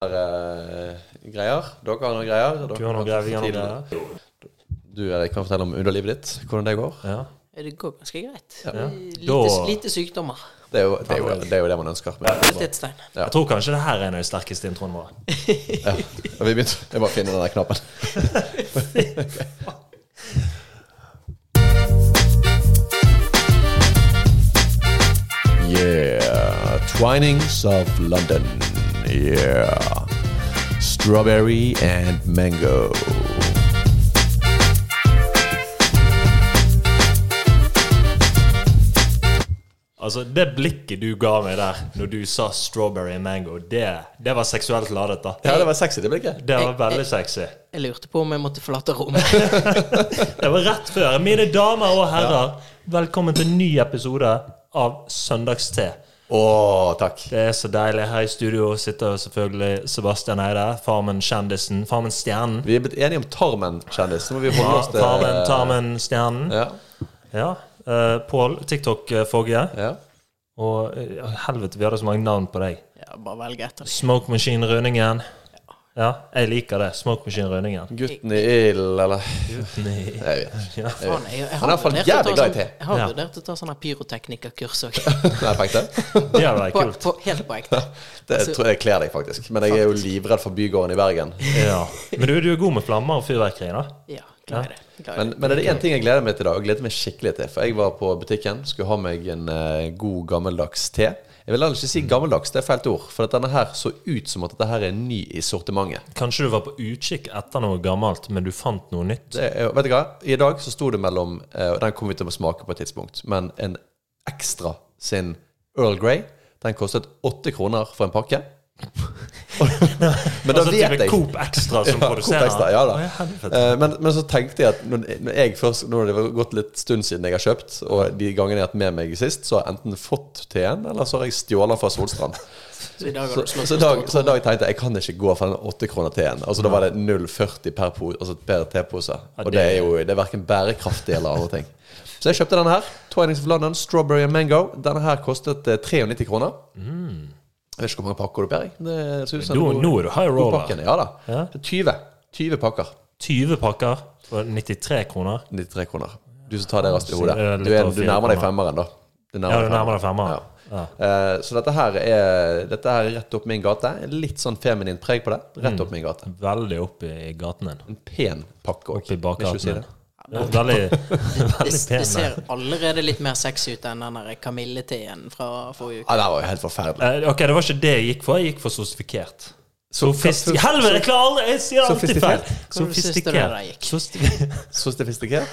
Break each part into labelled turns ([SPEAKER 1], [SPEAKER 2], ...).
[SPEAKER 1] eh, greier. Dere har noen greier. Dere
[SPEAKER 2] Du har noen greier, vi har noen greier.
[SPEAKER 1] Du Erik, kan fortelle om underlivet ditt. Hvordan det går.
[SPEAKER 2] Ja.
[SPEAKER 3] Det går ganske greit.
[SPEAKER 2] Ja.
[SPEAKER 3] Lite,
[SPEAKER 2] Da-
[SPEAKER 3] lite sykdommer.
[SPEAKER 1] Det er jo det, er jo, det, er jo det man ønsker. Men. Ja.
[SPEAKER 2] Jeg tror kanskje det her er en av de sterkeste introene våre.
[SPEAKER 1] ja. Og vi begynte Jeg bare finner den der knappen. Yeah. Twinings of London. Yeah. Strawberry and mango.
[SPEAKER 2] Altså, Det blikket du ga meg der når du sa 'strawberry and mango', det, det var seksuelt ladet. da
[SPEAKER 1] Ja, det var sexy, det blikket.
[SPEAKER 2] Det var veldig sexy.
[SPEAKER 3] Jeg lurte på om jeg måtte forlate rommet.
[SPEAKER 2] Det var rett før. Mine damer og herrer, velkommen til en ny episode av Søndagste.
[SPEAKER 1] Å, takk.
[SPEAKER 2] Det er så deilig. Her i studio sitter selvfølgelig Sebastian Eide, Farmen Kjendisen, Farmen Stjernen.
[SPEAKER 1] Vi er blitt enige om Tarmen-kjendis. Så må vi holde
[SPEAKER 2] Ja, Farmen Tarmen Stjernen.
[SPEAKER 1] Ja.
[SPEAKER 2] Ja. Uh, Pål, TikTok-Fogge.
[SPEAKER 1] ja.
[SPEAKER 2] Og uh, helvete, vi hadde så mange navn på deg.
[SPEAKER 3] Ja, bare velg etter.
[SPEAKER 2] Smoke Machine Rønningen. Ja, jeg liker det. Smoke Machine Rønningen.
[SPEAKER 1] Gutten i ilden, eller
[SPEAKER 2] Nei.
[SPEAKER 1] Jeg vet ikke.
[SPEAKER 2] Ja.
[SPEAKER 3] Faen, jeg, jeg
[SPEAKER 1] Han
[SPEAKER 3] har vurdert å ta
[SPEAKER 1] i
[SPEAKER 3] sånn- Jeg har vurdert å ta sånne pyroteknikerkurs òg.
[SPEAKER 1] Nei, fikk det?
[SPEAKER 2] Det hadde vært
[SPEAKER 3] På,
[SPEAKER 2] kult.
[SPEAKER 3] på, helt på ekte.
[SPEAKER 1] Det tror jeg kler deg, faktisk. Men jeg er jo livredd for bygården i Bergen.
[SPEAKER 2] Ja. Men du, du er god med flammer og fyrverkeri, da?
[SPEAKER 3] Ja, klarer det. Klarer
[SPEAKER 1] Men,
[SPEAKER 3] det.
[SPEAKER 1] men er det én ting jeg gleder meg til i dag, og gleder meg skikkelig til. For jeg var på butikken, skulle ha meg en uh, god, gammeldags te. Jeg vil ikke si gammeldags, det er feil ord. For at denne her så ut som at dette her er ny i sortimentet.
[SPEAKER 2] Kanskje du var på utkikk etter noe gammelt, men du fant noe nytt?
[SPEAKER 1] Er, vet du hva? I dag så sto det mellom eh, Og den kommer vi til å smake på et tidspunkt. Men en ekstra sin Earl Grey, den kostet åtte kroner for en pakke. Men da
[SPEAKER 2] altså,
[SPEAKER 1] vet jeg
[SPEAKER 2] Coop Extra som
[SPEAKER 1] Ja,
[SPEAKER 2] produserer?
[SPEAKER 1] Extra, ja da.
[SPEAKER 2] Oh.
[SPEAKER 1] Eh, men, men så tenkte jeg at når, når jeg først Nå har det gått litt stund siden jeg har kjøpt, og de gangene jeg har hatt med meg sist, så har jeg enten fått teen, eller så har jeg stjålet fra Solstrand.
[SPEAKER 3] Så i dag
[SPEAKER 1] Så, så, dag, så dag tenkte jeg jeg kan ikke gå for den 8 kroner teen. Altså Da var det 0,40 per, altså per tepose. Og det er jo det er verken bærekraftig eller andre ting. Så jeg kjøpte denne her. Twinings of London, Strawberry and Mango. Denne her kostet eh, 93 kroner. Jeg vet ikke hvor mange pakker du bærer.
[SPEAKER 2] Nå, nå er du high roller.
[SPEAKER 1] Ja da.
[SPEAKER 2] Ja.
[SPEAKER 1] 20. 20 pakker.
[SPEAKER 2] 20 pakker for 93 kroner.
[SPEAKER 1] 93 kroner. Du som tar det raskt i hodet. Du, er, du nærmer deg femmeren, da. Du
[SPEAKER 2] Ja, du nærmer deg femmeren.
[SPEAKER 1] Ja.
[SPEAKER 2] Ja.
[SPEAKER 1] Eh, så dette her, er, dette her er rett opp min gate. Litt sånn feminin preg på det. Rett
[SPEAKER 2] Mm.
[SPEAKER 1] opp min gate.
[SPEAKER 2] Veldig opp i gaten din.
[SPEAKER 1] En pen pakke òg.
[SPEAKER 2] Opp i bakgaten
[SPEAKER 1] Det.
[SPEAKER 2] Veldig,
[SPEAKER 3] Det,
[SPEAKER 2] veldig pen.
[SPEAKER 3] det ser allerede litt mer sexy ut enn den der kamilleteen fra forrige uke.
[SPEAKER 1] Ja, det var jo helt forferdelig.
[SPEAKER 2] Eh, Ok, det var ikke det jeg gikk for. Jeg gikk for sostifikert.
[SPEAKER 1] Så-
[SPEAKER 2] Sofistik... Helvete, jeg klarer aldri! Jeg sier alltid feil!
[SPEAKER 1] Sofistikert? Sofistikert?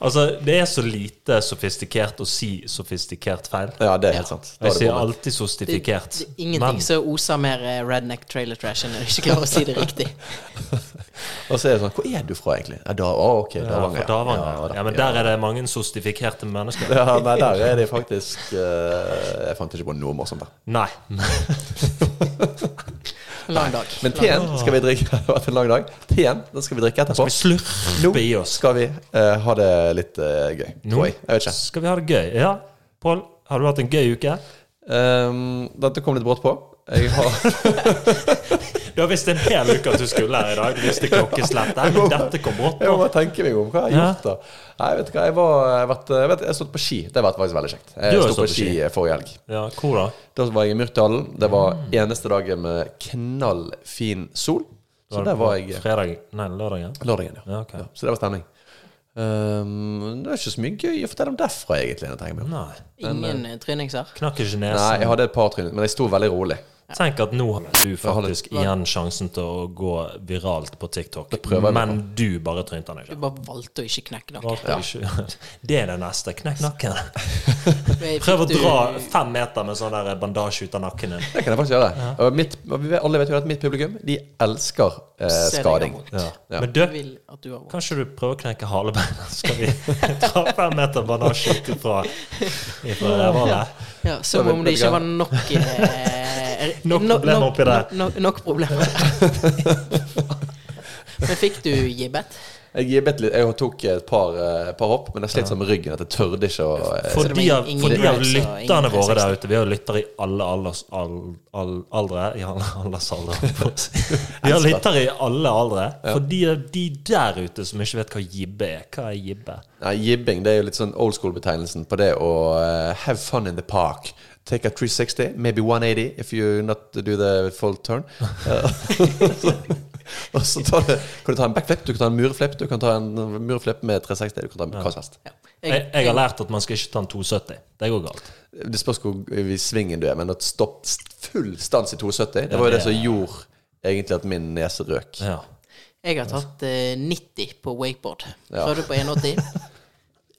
[SPEAKER 2] Altså, det er så lite sofistikert å si sofistikert feil.
[SPEAKER 1] Ja, det er helt sant. Da
[SPEAKER 2] Jeg sier alltid sostifikert.
[SPEAKER 3] det det, ingenting
[SPEAKER 2] Men
[SPEAKER 3] som oser mer eh, redneck trailer trash enn når du ikke klarer å si det riktig.
[SPEAKER 1] Og så er det sånn Hvor er du fra, egentlig? Ja, da, å, ok,
[SPEAKER 2] ja,
[SPEAKER 1] Davanger.
[SPEAKER 2] Ja, Davanger.
[SPEAKER 1] Ja, da-
[SPEAKER 2] Ja, men der er det mange sostifikerte mennesker.
[SPEAKER 1] ja, nei, der er de faktisk uh, Jeg fant ikke på noe morsomt der.
[SPEAKER 2] Nei.
[SPEAKER 3] Lang dag.
[SPEAKER 1] Men teen skal vi drikke. Det har vært en lang dag. Teen den skal vi drikke etterpå.
[SPEAKER 2] Skal vi slurpe i oss?
[SPEAKER 1] skal vi uh, ha det litt uh, gøy.
[SPEAKER 2] Nå
[SPEAKER 1] jeg. Jeg vet ikke.
[SPEAKER 2] skal vi ha det gøy. Ja, Pål, har du hatt en gøy uke?
[SPEAKER 1] Um, dette kom litt brått på. Jeg har
[SPEAKER 2] Du har visst en hel uke at du skulle her i dag. Du visste klokkeslettet. Men dette kom brått
[SPEAKER 1] Jeg må
[SPEAKER 2] på.
[SPEAKER 1] bare tenke meg om hva har
[SPEAKER 2] jeg
[SPEAKER 1] gjort. da Nei, vet du hva, Jeg var jeg har jeg vet, jeg har stått på ski. Det har vært faktisk veldig kjekt. Jeg sto på
[SPEAKER 2] på
[SPEAKER 1] ski forrige helg.
[SPEAKER 2] Ja, hvor da?
[SPEAKER 1] Da var jeg i Myrtdalen. Det var
[SPEAKER 2] Mm.
[SPEAKER 1] eneste dagen med knallfin sol. Så der var jeg
[SPEAKER 2] Fredag Nei, lørdagen.
[SPEAKER 1] lørdagen. Ja.
[SPEAKER 2] Ja, okay.
[SPEAKER 1] Ja, så det var stemning. Um, det er ikke så mye gøy å fortelle om derfra, egentlig.
[SPEAKER 3] Ingen eh, tryninger.
[SPEAKER 2] Knakk ikke
[SPEAKER 1] Nei, jeg hadde et par trinn, men jeg sto veldig rolig.
[SPEAKER 2] Tenk at nå har du faktisk igjen sjansen til å gå viralt på TikTok. Men du bare trynte den
[SPEAKER 3] Du bare valgte å ikke knekke nakken.
[SPEAKER 2] Ja. Det er det neste. Knekk nakken. Prøv å dra fem meter med sånn der bandasje ut av nakken din.
[SPEAKER 1] Det kan jeg faktisk gjøre. Og mitt, alle vet jo at mitt publikum De elsker eh, skading.
[SPEAKER 2] Ja. Men du, kanskje du prøver å knekke halebeinet? Så skal vi dra fem meter bandasje ut ifra, ifra rævhullet?
[SPEAKER 3] Ja, som om det ikke var nok eh,
[SPEAKER 2] Nok problemer oppi der.
[SPEAKER 3] Nok, nok, nok problemer. Men fikk du gibbet?
[SPEAKER 1] Jeg gibbet litt. Jeg tok et par, eh, par hopp, men jeg slet sånn med ryggen at jeg tørde ikke å eh,
[SPEAKER 2] For de av, for de av lytterne våre der ute Vi har lyttere i alle alders, all, all, aldre I alle å si. Vi har lyttere i alle aldre. For de, de der ute som ikke vet hva jibbe er, hva er jibbe?
[SPEAKER 1] Nei, Jibbing det er jo litt sånn old school-betegnelsen på det å uh, have fun in the park. Take a 360, maybe 180 if you not do the full turn. Og så tar du, kan du ta en backflip, du kan ta en mureflip, du kan ta en mureflip med 360, du kan ta en hva som helst.
[SPEAKER 3] Ja.
[SPEAKER 2] Jeg, jeg har lært at man skal ikke ta en 270. Det går galt.
[SPEAKER 1] Det spørs hvor i svingen du er, men at stopp full stans i 270, det var jo
[SPEAKER 2] det
[SPEAKER 1] det som gjorde egentlig at min nese røk.
[SPEAKER 2] Ja.
[SPEAKER 3] Jeg har tatt eh, 90 på wakeboard.
[SPEAKER 1] Ja.
[SPEAKER 3] Prøvde på 180.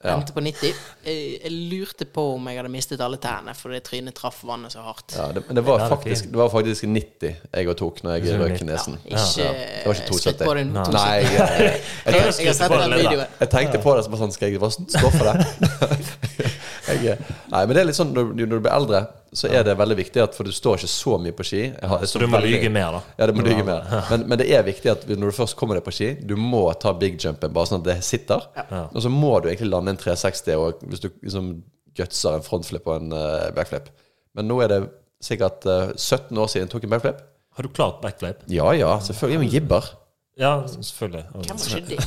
[SPEAKER 1] Ja.
[SPEAKER 3] Endte på 90. Jeg, jeg lurte på om jeg hadde mistet alle tærne fordi trynet traff vannet så hardt.
[SPEAKER 1] Ja, det, men det var,
[SPEAKER 2] det er
[SPEAKER 1] faktisk, det var faktisk 90 jeg òg tok når jeg røk
[SPEAKER 2] 90.
[SPEAKER 1] nesen.
[SPEAKER 3] Ikke,
[SPEAKER 1] Ja, det var ikke
[SPEAKER 3] skritt
[SPEAKER 1] 270.
[SPEAKER 3] på den
[SPEAKER 2] Nei.
[SPEAKER 3] 270.
[SPEAKER 1] Nei, jeg, jeg,
[SPEAKER 3] Jeg, jeg jeg.
[SPEAKER 1] Jeg tenkte på det som sånn Skal jeg bare stå for det? Jeg, nei, men det er litt sånn når, du- når du blir eldre, så er det veldig viktig at For du står ikke så mye på ski. Jeg har, jeg
[SPEAKER 2] Så du må
[SPEAKER 1] veldig-
[SPEAKER 2] lyge mer, da.
[SPEAKER 1] Ja, du må lyge mer. Men, men det er viktig at når du først kommer deg på ski, du må ta big jumpen bare sånn at det sitter.
[SPEAKER 2] Ja.
[SPEAKER 1] Og så må du egentlig lande en 360 og hvis du liksom gutser en frontflip og en uh, backflip. Men nå er det sikkert uh, 17 år siden jeg tok en backflip.
[SPEAKER 2] Har du klart backflip?
[SPEAKER 1] Ja ja, selvfølgelig. Jeg er jo en gibber.
[SPEAKER 2] Ja, selvfølgelig.
[SPEAKER 3] Hvem var skyldig?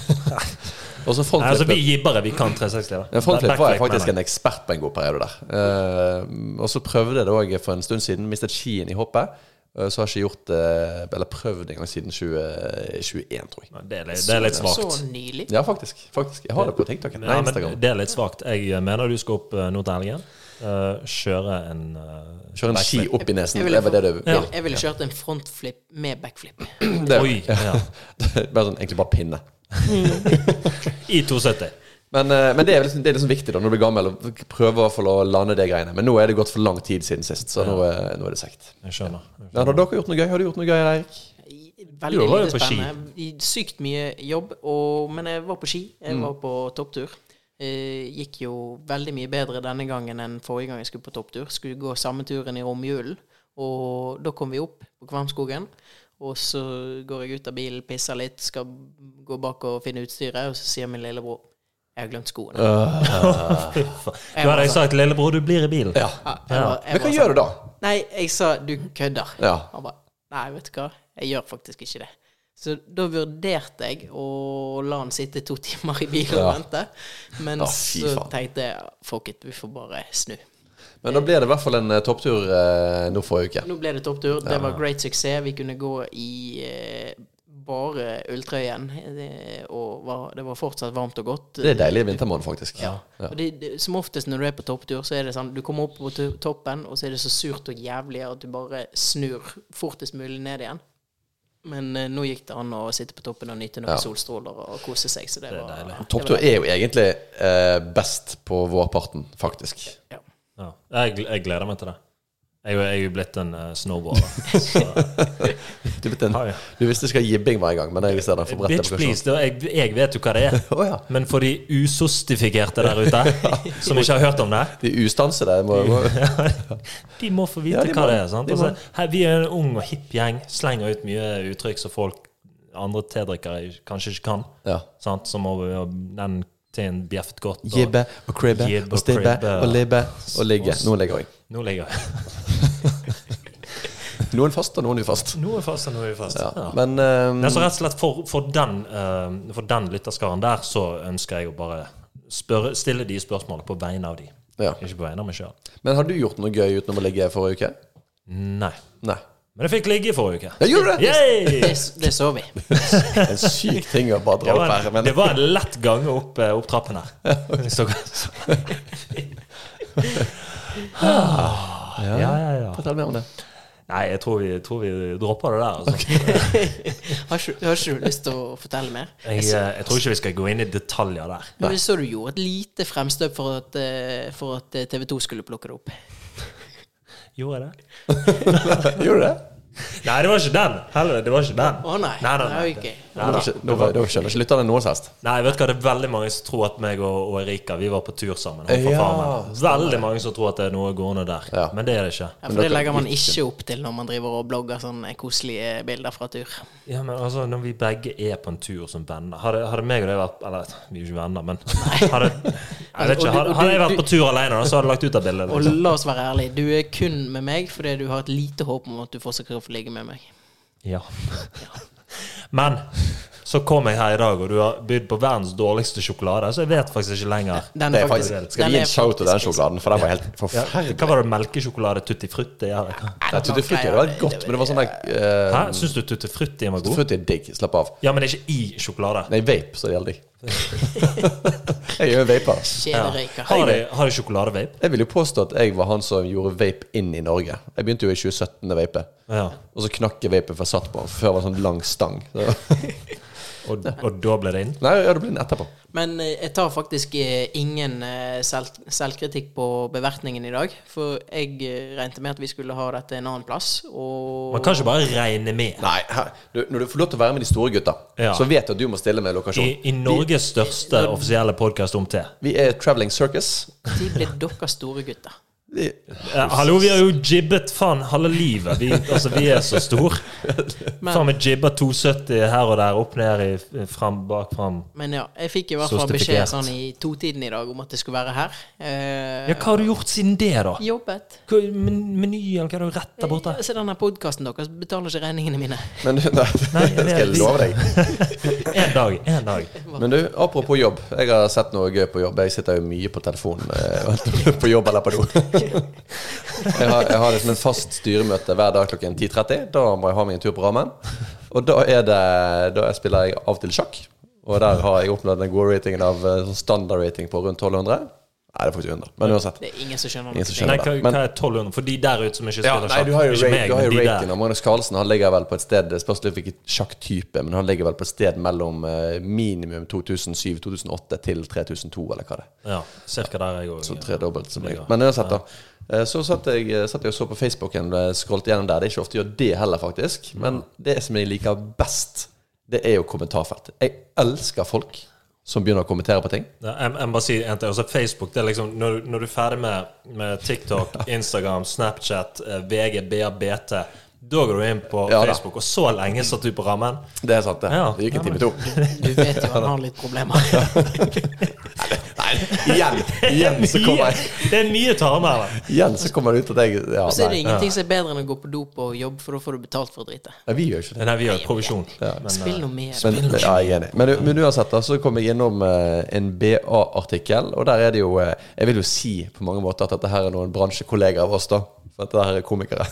[SPEAKER 1] Og så
[SPEAKER 2] Nei, altså, vi
[SPEAKER 1] gir
[SPEAKER 2] bare vi kan 360. da.
[SPEAKER 1] Ja, frontflip var jeg faktisk en ekspert på en god periode der. Uh, og så prøvde jeg det òg for en stund siden. Mistet skien i hoppet. Uh, så har jeg ikke gjort det Eller prøvd en gang siden 2021, tror jeg.
[SPEAKER 2] Det er litt, det er litt svakt.
[SPEAKER 3] Så nylig.
[SPEAKER 1] Ja, faktisk. faktisk. Jeg har det på TikTok.
[SPEAKER 2] Ja, men
[SPEAKER 1] Instagram.
[SPEAKER 2] det er litt svakt. Jeg mener du skal opp eh, nå til helgen. Eh, kjøre en uh,
[SPEAKER 1] Kjøre en ski opp i nesen.
[SPEAKER 3] Jeg
[SPEAKER 1] Det
[SPEAKER 3] ville,
[SPEAKER 1] var det du
[SPEAKER 3] jeg, jeg ville kjørt en frontflip med backflip.
[SPEAKER 1] det,
[SPEAKER 2] Oi! Ja.
[SPEAKER 1] Bare sånn, egentlig bare pinne.
[SPEAKER 2] I 270.
[SPEAKER 1] Men, eh, men det er liksom, det er liksom viktig da når du blir gammel, å prøve å få lande det greiene. Men nå er det gått for lang tid siden sist, så nå, er, nå er det sekt. Ja. har dere gjort noe gøy? Har du gjort noe gøy, Eirik?
[SPEAKER 3] Veldig lite
[SPEAKER 2] ski.
[SPEAKER 3] spennende. Sykt mye jobb, og, men jeg var på ski.
[SPEAKER 1] Mm.
[SPEAKER 3] Jeg var på topptur. Eh, gikk jo veldig mye bedre denne gangen enn forrige gang jeg skulle på topptur. Skulle gå samme turen i romjulen, og da kom vi opp på Kvamskogen. Og så går jeg ut av bilen, pisser litt, skal gå bak og finne utstyret, og så sier min lillebror jeg har glemt skoene.
[SPEAKER 2] Du hadde jeg sagt 'lillebror, du blir i bilen'.
[SPEAKER 1] Ja.
[SPEAKER 3] Ja, var-
[SPEAKER 1] Men hva gjør
[SPEAKER 3] sånn,
[SPEAKER 1] du da?
[SPEAKER 3] Nei, jeg sa du kødder.
[SPEAKER 1] Ja.
[SPEAKER 3] Han bare Nei, vet du hva, jeg gjør faktisk ikke det. Så da vurderte jeg å la han sitte to timer i bilen
[SPEAKER 1] Ja.
[SPEAKER 3] og vente. Men
[SPEAKER 1] Å,
[SPEAKER 3] så tenkte jeg fuck it, vi får bare snu.
[SPEAKER 1] Men da ble det i hvert fall en eh, topptur eh, nå forrige uke.
[SPEAKER 3] Nå ble det topptur. Det var great suksess. Vi kunne gå i eh, bare ulltrøyen, eh, og var, det var fortsatt varmt og godt.
[SPEAKER 1] Det er deilig i vintermåned, faktisk.
[SPEAKER 3] Ja. Og det, det, som oftest når du er på topptur, så er det sånn Du kommer opp på toppen, og så er det så surt og jævlig at du bare snur fortest mulig ned igjen. Men eh, nå gikk det an å sitte på toppen og nyte noen
[SPEAKER 1] Ja.
[SPEAKER 3] solstråler og kose seg. Så det,
[SPEAKER 2] er
[SPEAKER 3] var
[SPEAKER 2] deilig.
[SPEAKER 3] det
[SPEAKER 1] Topptur er jo egentlig eh, best på vårparten, faktisk.
[SPEAKER 3] ja.
[SPEAKER 2] Ja. Jeg, jeg gleder meg til det. Jeg, er jo- jeg er jo blitt en uh, snowboarder.
[SPEAKER 1] Du, vet en, du visste ikke hva jibbing var engang, men jeg ser den forbredte
[SPEAKER 2] bitch, please. Det, jeg, jeg vet jo hva det er.
[SPEAKER 1] oh, ja.
[SPEAKER 2] Men for de usostifikerte der ute, som ikke har hørt om det
[SPEAKER 1] De ustansede må, må
[SPEAKER 2] De må få vite
[SPEAKER 1] Ja,
[SPEAKER 2] hva det er. Sant?
[SPEAKER 1] de.
[SPEAKER 2] Altså, her, vi er en ung og hipp gjeng, slenger ut mye uttrykk som folk andre tedrikkere kanskje ikke kan.
[SPEAKER 1] Ja.
[SPEAKER 2] Sant? Ha den til en bjeft godt. og-
[SPEAKER 1] Jibbe og kribbe
[SPEAKER 2] Jibbe
[SPEAKER 1] og
[SPEAKER 2] og
[SPEAKER 1] stibbe
[SPEAKER 2] og,
[SPEAKER 1] og libbe og ligge. Nå ligger jeg.
[SPEAKER 2] Nå ligger jeg.
[SPEAKER 1] Noen fast, og noen ufast.
[SPEAKER 2] Nå er fast, og nå er vi fast.
[SPEAKER 1] Ja.
[SPEAKER 2] Ja.
[SPEAKER 1] Men um,
[SPEAKER 2] Men så rett og slett for, for, den, uh, for den lytterskaren der, så ønsker jeg å bare spørre, stille de spørsmålene på vegne av de.
[SPEAKER 1] ja.
[SPEAKER 2] Ikke på vegne av meg sjøl.
[SPEAKER 1] Men har du gjort noe gøy utenom å ligge forrige uke?
[SPEAKER 2] Nei.
[SPEAKER 1] Nei.
[SPEAKER 2] Men jeg fikk ligge i forrige uke.
[SPEAKER 1] Jeg gjorde det!
[SPEAKER 2] Yay!
[SPEAKER 3] Det, det så vi.
[SPEAKER 1] En syk ting å bare dra opp her. Men
[SPEAKER 2] det var en lett gange opp, eh, opp trappen her. Så, så. Ja, ja, ja.
[SPEAKER 1] fortell mer om det.
[SPEAKER 2] Nei, jeg tror vi, tror vi dropper det der. Altså.
[SPEAKER 3] Har ikke, har ikke du lyst til å fortelle mer?
[SPEAKER 2] Jeg, eh, jeg tror ikke vi skal gå inn i detaljer der.
[SPEAKER 3] Men så du gjorde et lite fremstøp for at, eh, for at TV 2 skulle plukke det opp.
[SPEAKER 2] Gjorde jeg det?
[SPEAKER 1] Gjorde du det?
[SPEAKER 2] Nei, det var ikke den. Heller, det var ikke den.
[SPEAKER 3] Å nei.
[SPEAKER 2] Nei, nei, nei.
[SPEAKER 1] Nå var ikke- nå var- Da skjønner ikke lytterne noe som helst.
[SPEAKER 2] Nei, vet du hva, det er veldig mange som tror at meg og, og Erika Vi var på tur sammen.
[SPEAKER 1] Ja.
[SPEAKER 2] Veldig mange som tror at det er noe gående der.
[SPEAKER 1] Ja.
[SPEAKER 2] Men det er det ikke.
[SPEAKER 3] Ja, for det legger man ikke opp til når man driver og blogger sånne koselige bilder fra tur.
[SPEAKER 2] Ja, men altså, Når vi begge er på en tur som venner Hadde, hadde meg og deg vært Eller, vi er jo ikke venner, men hadde, jeg vet ikke,
[SPEAKER 3] Og
[SPEAKER 2] hadde, hadde jeg vært på tur alene, så hadde jeg lagt ut av bildet.
[SPEAKER 3] Og
[SPEAKER 2] Liksom.
[SPEAKER 3] la oss være ærlige, du er kun med meg fordi du har et lite håp om at du fortsatt kan få ligge med meg.
[SPEAKER 2] Ja. Men så kom jeg her i dag, og du har bydd på verdens dårligste sjokolade, så jeg vet faktisk ikke lenger.
[SPEAKER 3] Den
[SPEAKER 1] Det er faktisk, skal vi gi en shout til den sjokoladen? For den var helt
[SPEAKER 2] Ja, hva var det? Melkesjokolade tutti frutti? Ja?
[SPEAKER 1] Nei, Tutti frutti det var godt, men det var sånn der uh,
[SPEAKER 2] Hæ? Syns du tutti frutti var god?
[SPEAKER 1] Tutti frutti er digg. Slapp av.
[SPEAKER 2] Ja, men det er ikke i sjokolade.
[SPEAKER 1] Nei, vape, så det gjelder digg. jeg er jo vaper.
[SPEAKER 3] Ja.
[SPEAKER 2] Har de, har de sjokoladevape?
[SPEAKER 1] Jeg vil jo påstå at jeg var han som gjorde vape inn i Norge. Jeg begynte jo i 2017 å vape.
[SPEAKER 2] Ja.
[SPEAKER 1] Og så knakk jeg vapen for jeg satt på den. Før var det sånn lang stang.
[SPEAKER 2] Og, og da ble det inn?
[SPEAKER 1] Nei, ja, det ble inn etterpå.
[SPEAKER 3] Men eh, jeg tar faktisk eh, ingen eh, selv, selvkritikk på bevertningen i dag. For jeg regnet med at vi skulle ha dette en annen plass. Og
[SPEAKER 2] Man kan ikke bare regne med.
[SPEAKER 1] Nei, her, du, når du får lov til å være med de store gutta,
[SPEAKER 2] Ja.
[SPEAKER 1] så vet du at du må stille med lokasjon.
[SPEAKER 2] I, I Norges største offisielle podkast om te.
[SPEAKER 1] Vi er Traveling Circus.
[SPEAKER 3] De blir dere store gutter?
[SPEAKER 1] Vi,
[SPEAKER 2] ja, hallo, vi har jo jibbet faen halve livet. Vi, altså, vi er så stor.
[SPEAKER 3] Men-
[SPEAKER 2] Faen, vi jibber 270 her og der, opp ned, i, fram, bak, fram.
[SPEAKER 3] Men ja, jeg fikk i hvert fall beskjed sånn i totiden i dag om at jeg skulle være her. Eh,
[SPEAKER 2] Ja, hva har du gjort siden det, da?
[SPEAKER 3] Jobbet.
[SPEAKER 2] Hva, men- menyen, hva har du rett der borte?
[SPEAKER 3] Se denne podkasten deres betaler ikke regningene mine.
[SPEAKER 1] men nei,
[SPEAKER 2] Nei,
[SPEAKER 1] det skal jeg love deg.
[SPEAKER 2] En dag. En dag.
[SPEAKER 1] Men du, apropos jobb. Jeg har sett noe gøy på jobb. Jeg sitter jo mye på telefonen eh, på jobb eller på do. Jeg har, jeg har liksom en fast styremøte hver dag klokken 10.30. Da må jeg ha meg en tur på rammen. Og da, det, da spiller jeg av og til sjakk. Og der har jeg oppnådd den gode ratingen av eh, sånn standard-rating på rundt 1200. Nei, det er faktisk 100. Men uansett.
[SPEAKER 3] Det er ingen som skjønner
[SPEAKER 1] Ingen som skjønner
[SPEAKER 2] Nei, hva, hva er 1200? For de der ute som ikke
[SPEAKER 1] Ja,
[SPEAKER 2] spiller
[SPEAKER 1] nei,
[SPEAKER 2] sjakk.
[SPEAKER 1] du har jo,
[SPEAKER 2] meg,
[SPEAKER 1] du har jo
[SPEAKER 2] der.
[SPEAKER 1] Og Magnus Carlsen han ligger vel på et sted Det spørs litt hvilken sjakktype, men han ligger vel på et sted mellom eh, minimum 2007-2008 til 3002, eller hva det er.
[SPEAKER 2] Ja, cirka der jeg
[SPEAKER 1] Så
[SPEAKER 2] òg.
[SPEAKER 1] tredobbelt som
[SPEAKER 2] ligger.
[SPEAKER 1] Men uansett, da. eh, Så satt jeg, satt jeg og så på Facebooken, og scrollet gjennom der. Det er ikke ofte jeg gjør det heller, faktisk. Men det som jeg liker best, det er jo kommentarfelt. Jeg elsker folk som begynner å kommentere på ting.
[SPEAKER 2] Ja, jeg, jeg må bare si. Altså Facebook, det er liksom Når, når du er ferdig med, med TikTok, Instagram, Snapchat, eh, VG, BA, BT da går du inn på
[SPEAKER 1] Ja da.
[SPEAKER 2] Facebook, og så lenge satt du på rammen.
[SPEAKER 1] Det er sant, det.
[SPEAKER 2] Ja.
[SPEAKER 1] Det gikk en
[SPEAKER 2] Ja,
[SPEAKER 1] time to.
[SPEAKER 3] Du vet jo han har litt problemer.
[SPEAKER 1] Nei, igjen, igjen så kommer jeg
[SPEAKER 2] Det er mye tarmer her.
[SPEAKER 1] Igjen så kommer det ut at jeg ja,
[SPEAKER 3] Og så er det ingenting som er bedre enn å gå på do på jobb, for da får du betalt for å drite.
[SPEAKER 1] Nei, vi gjør ikke det.
[SPEAKER 2] Nei, vi gjør provisjon. Ja.
[SPEAKER 3] Spill
[SPEAKER 2] eh,
[SPEAKER 3] noe mer.
[SPEAKER 1] Men, men, ja, jeg er enig. Men, men uansett, da, så kom jeg innom uh, en BA-artikkel, og der er det jo uh, Jeg vil jo si på mange måter at dette her er noen bransjekolleger av oss, da. For dette her er komikere.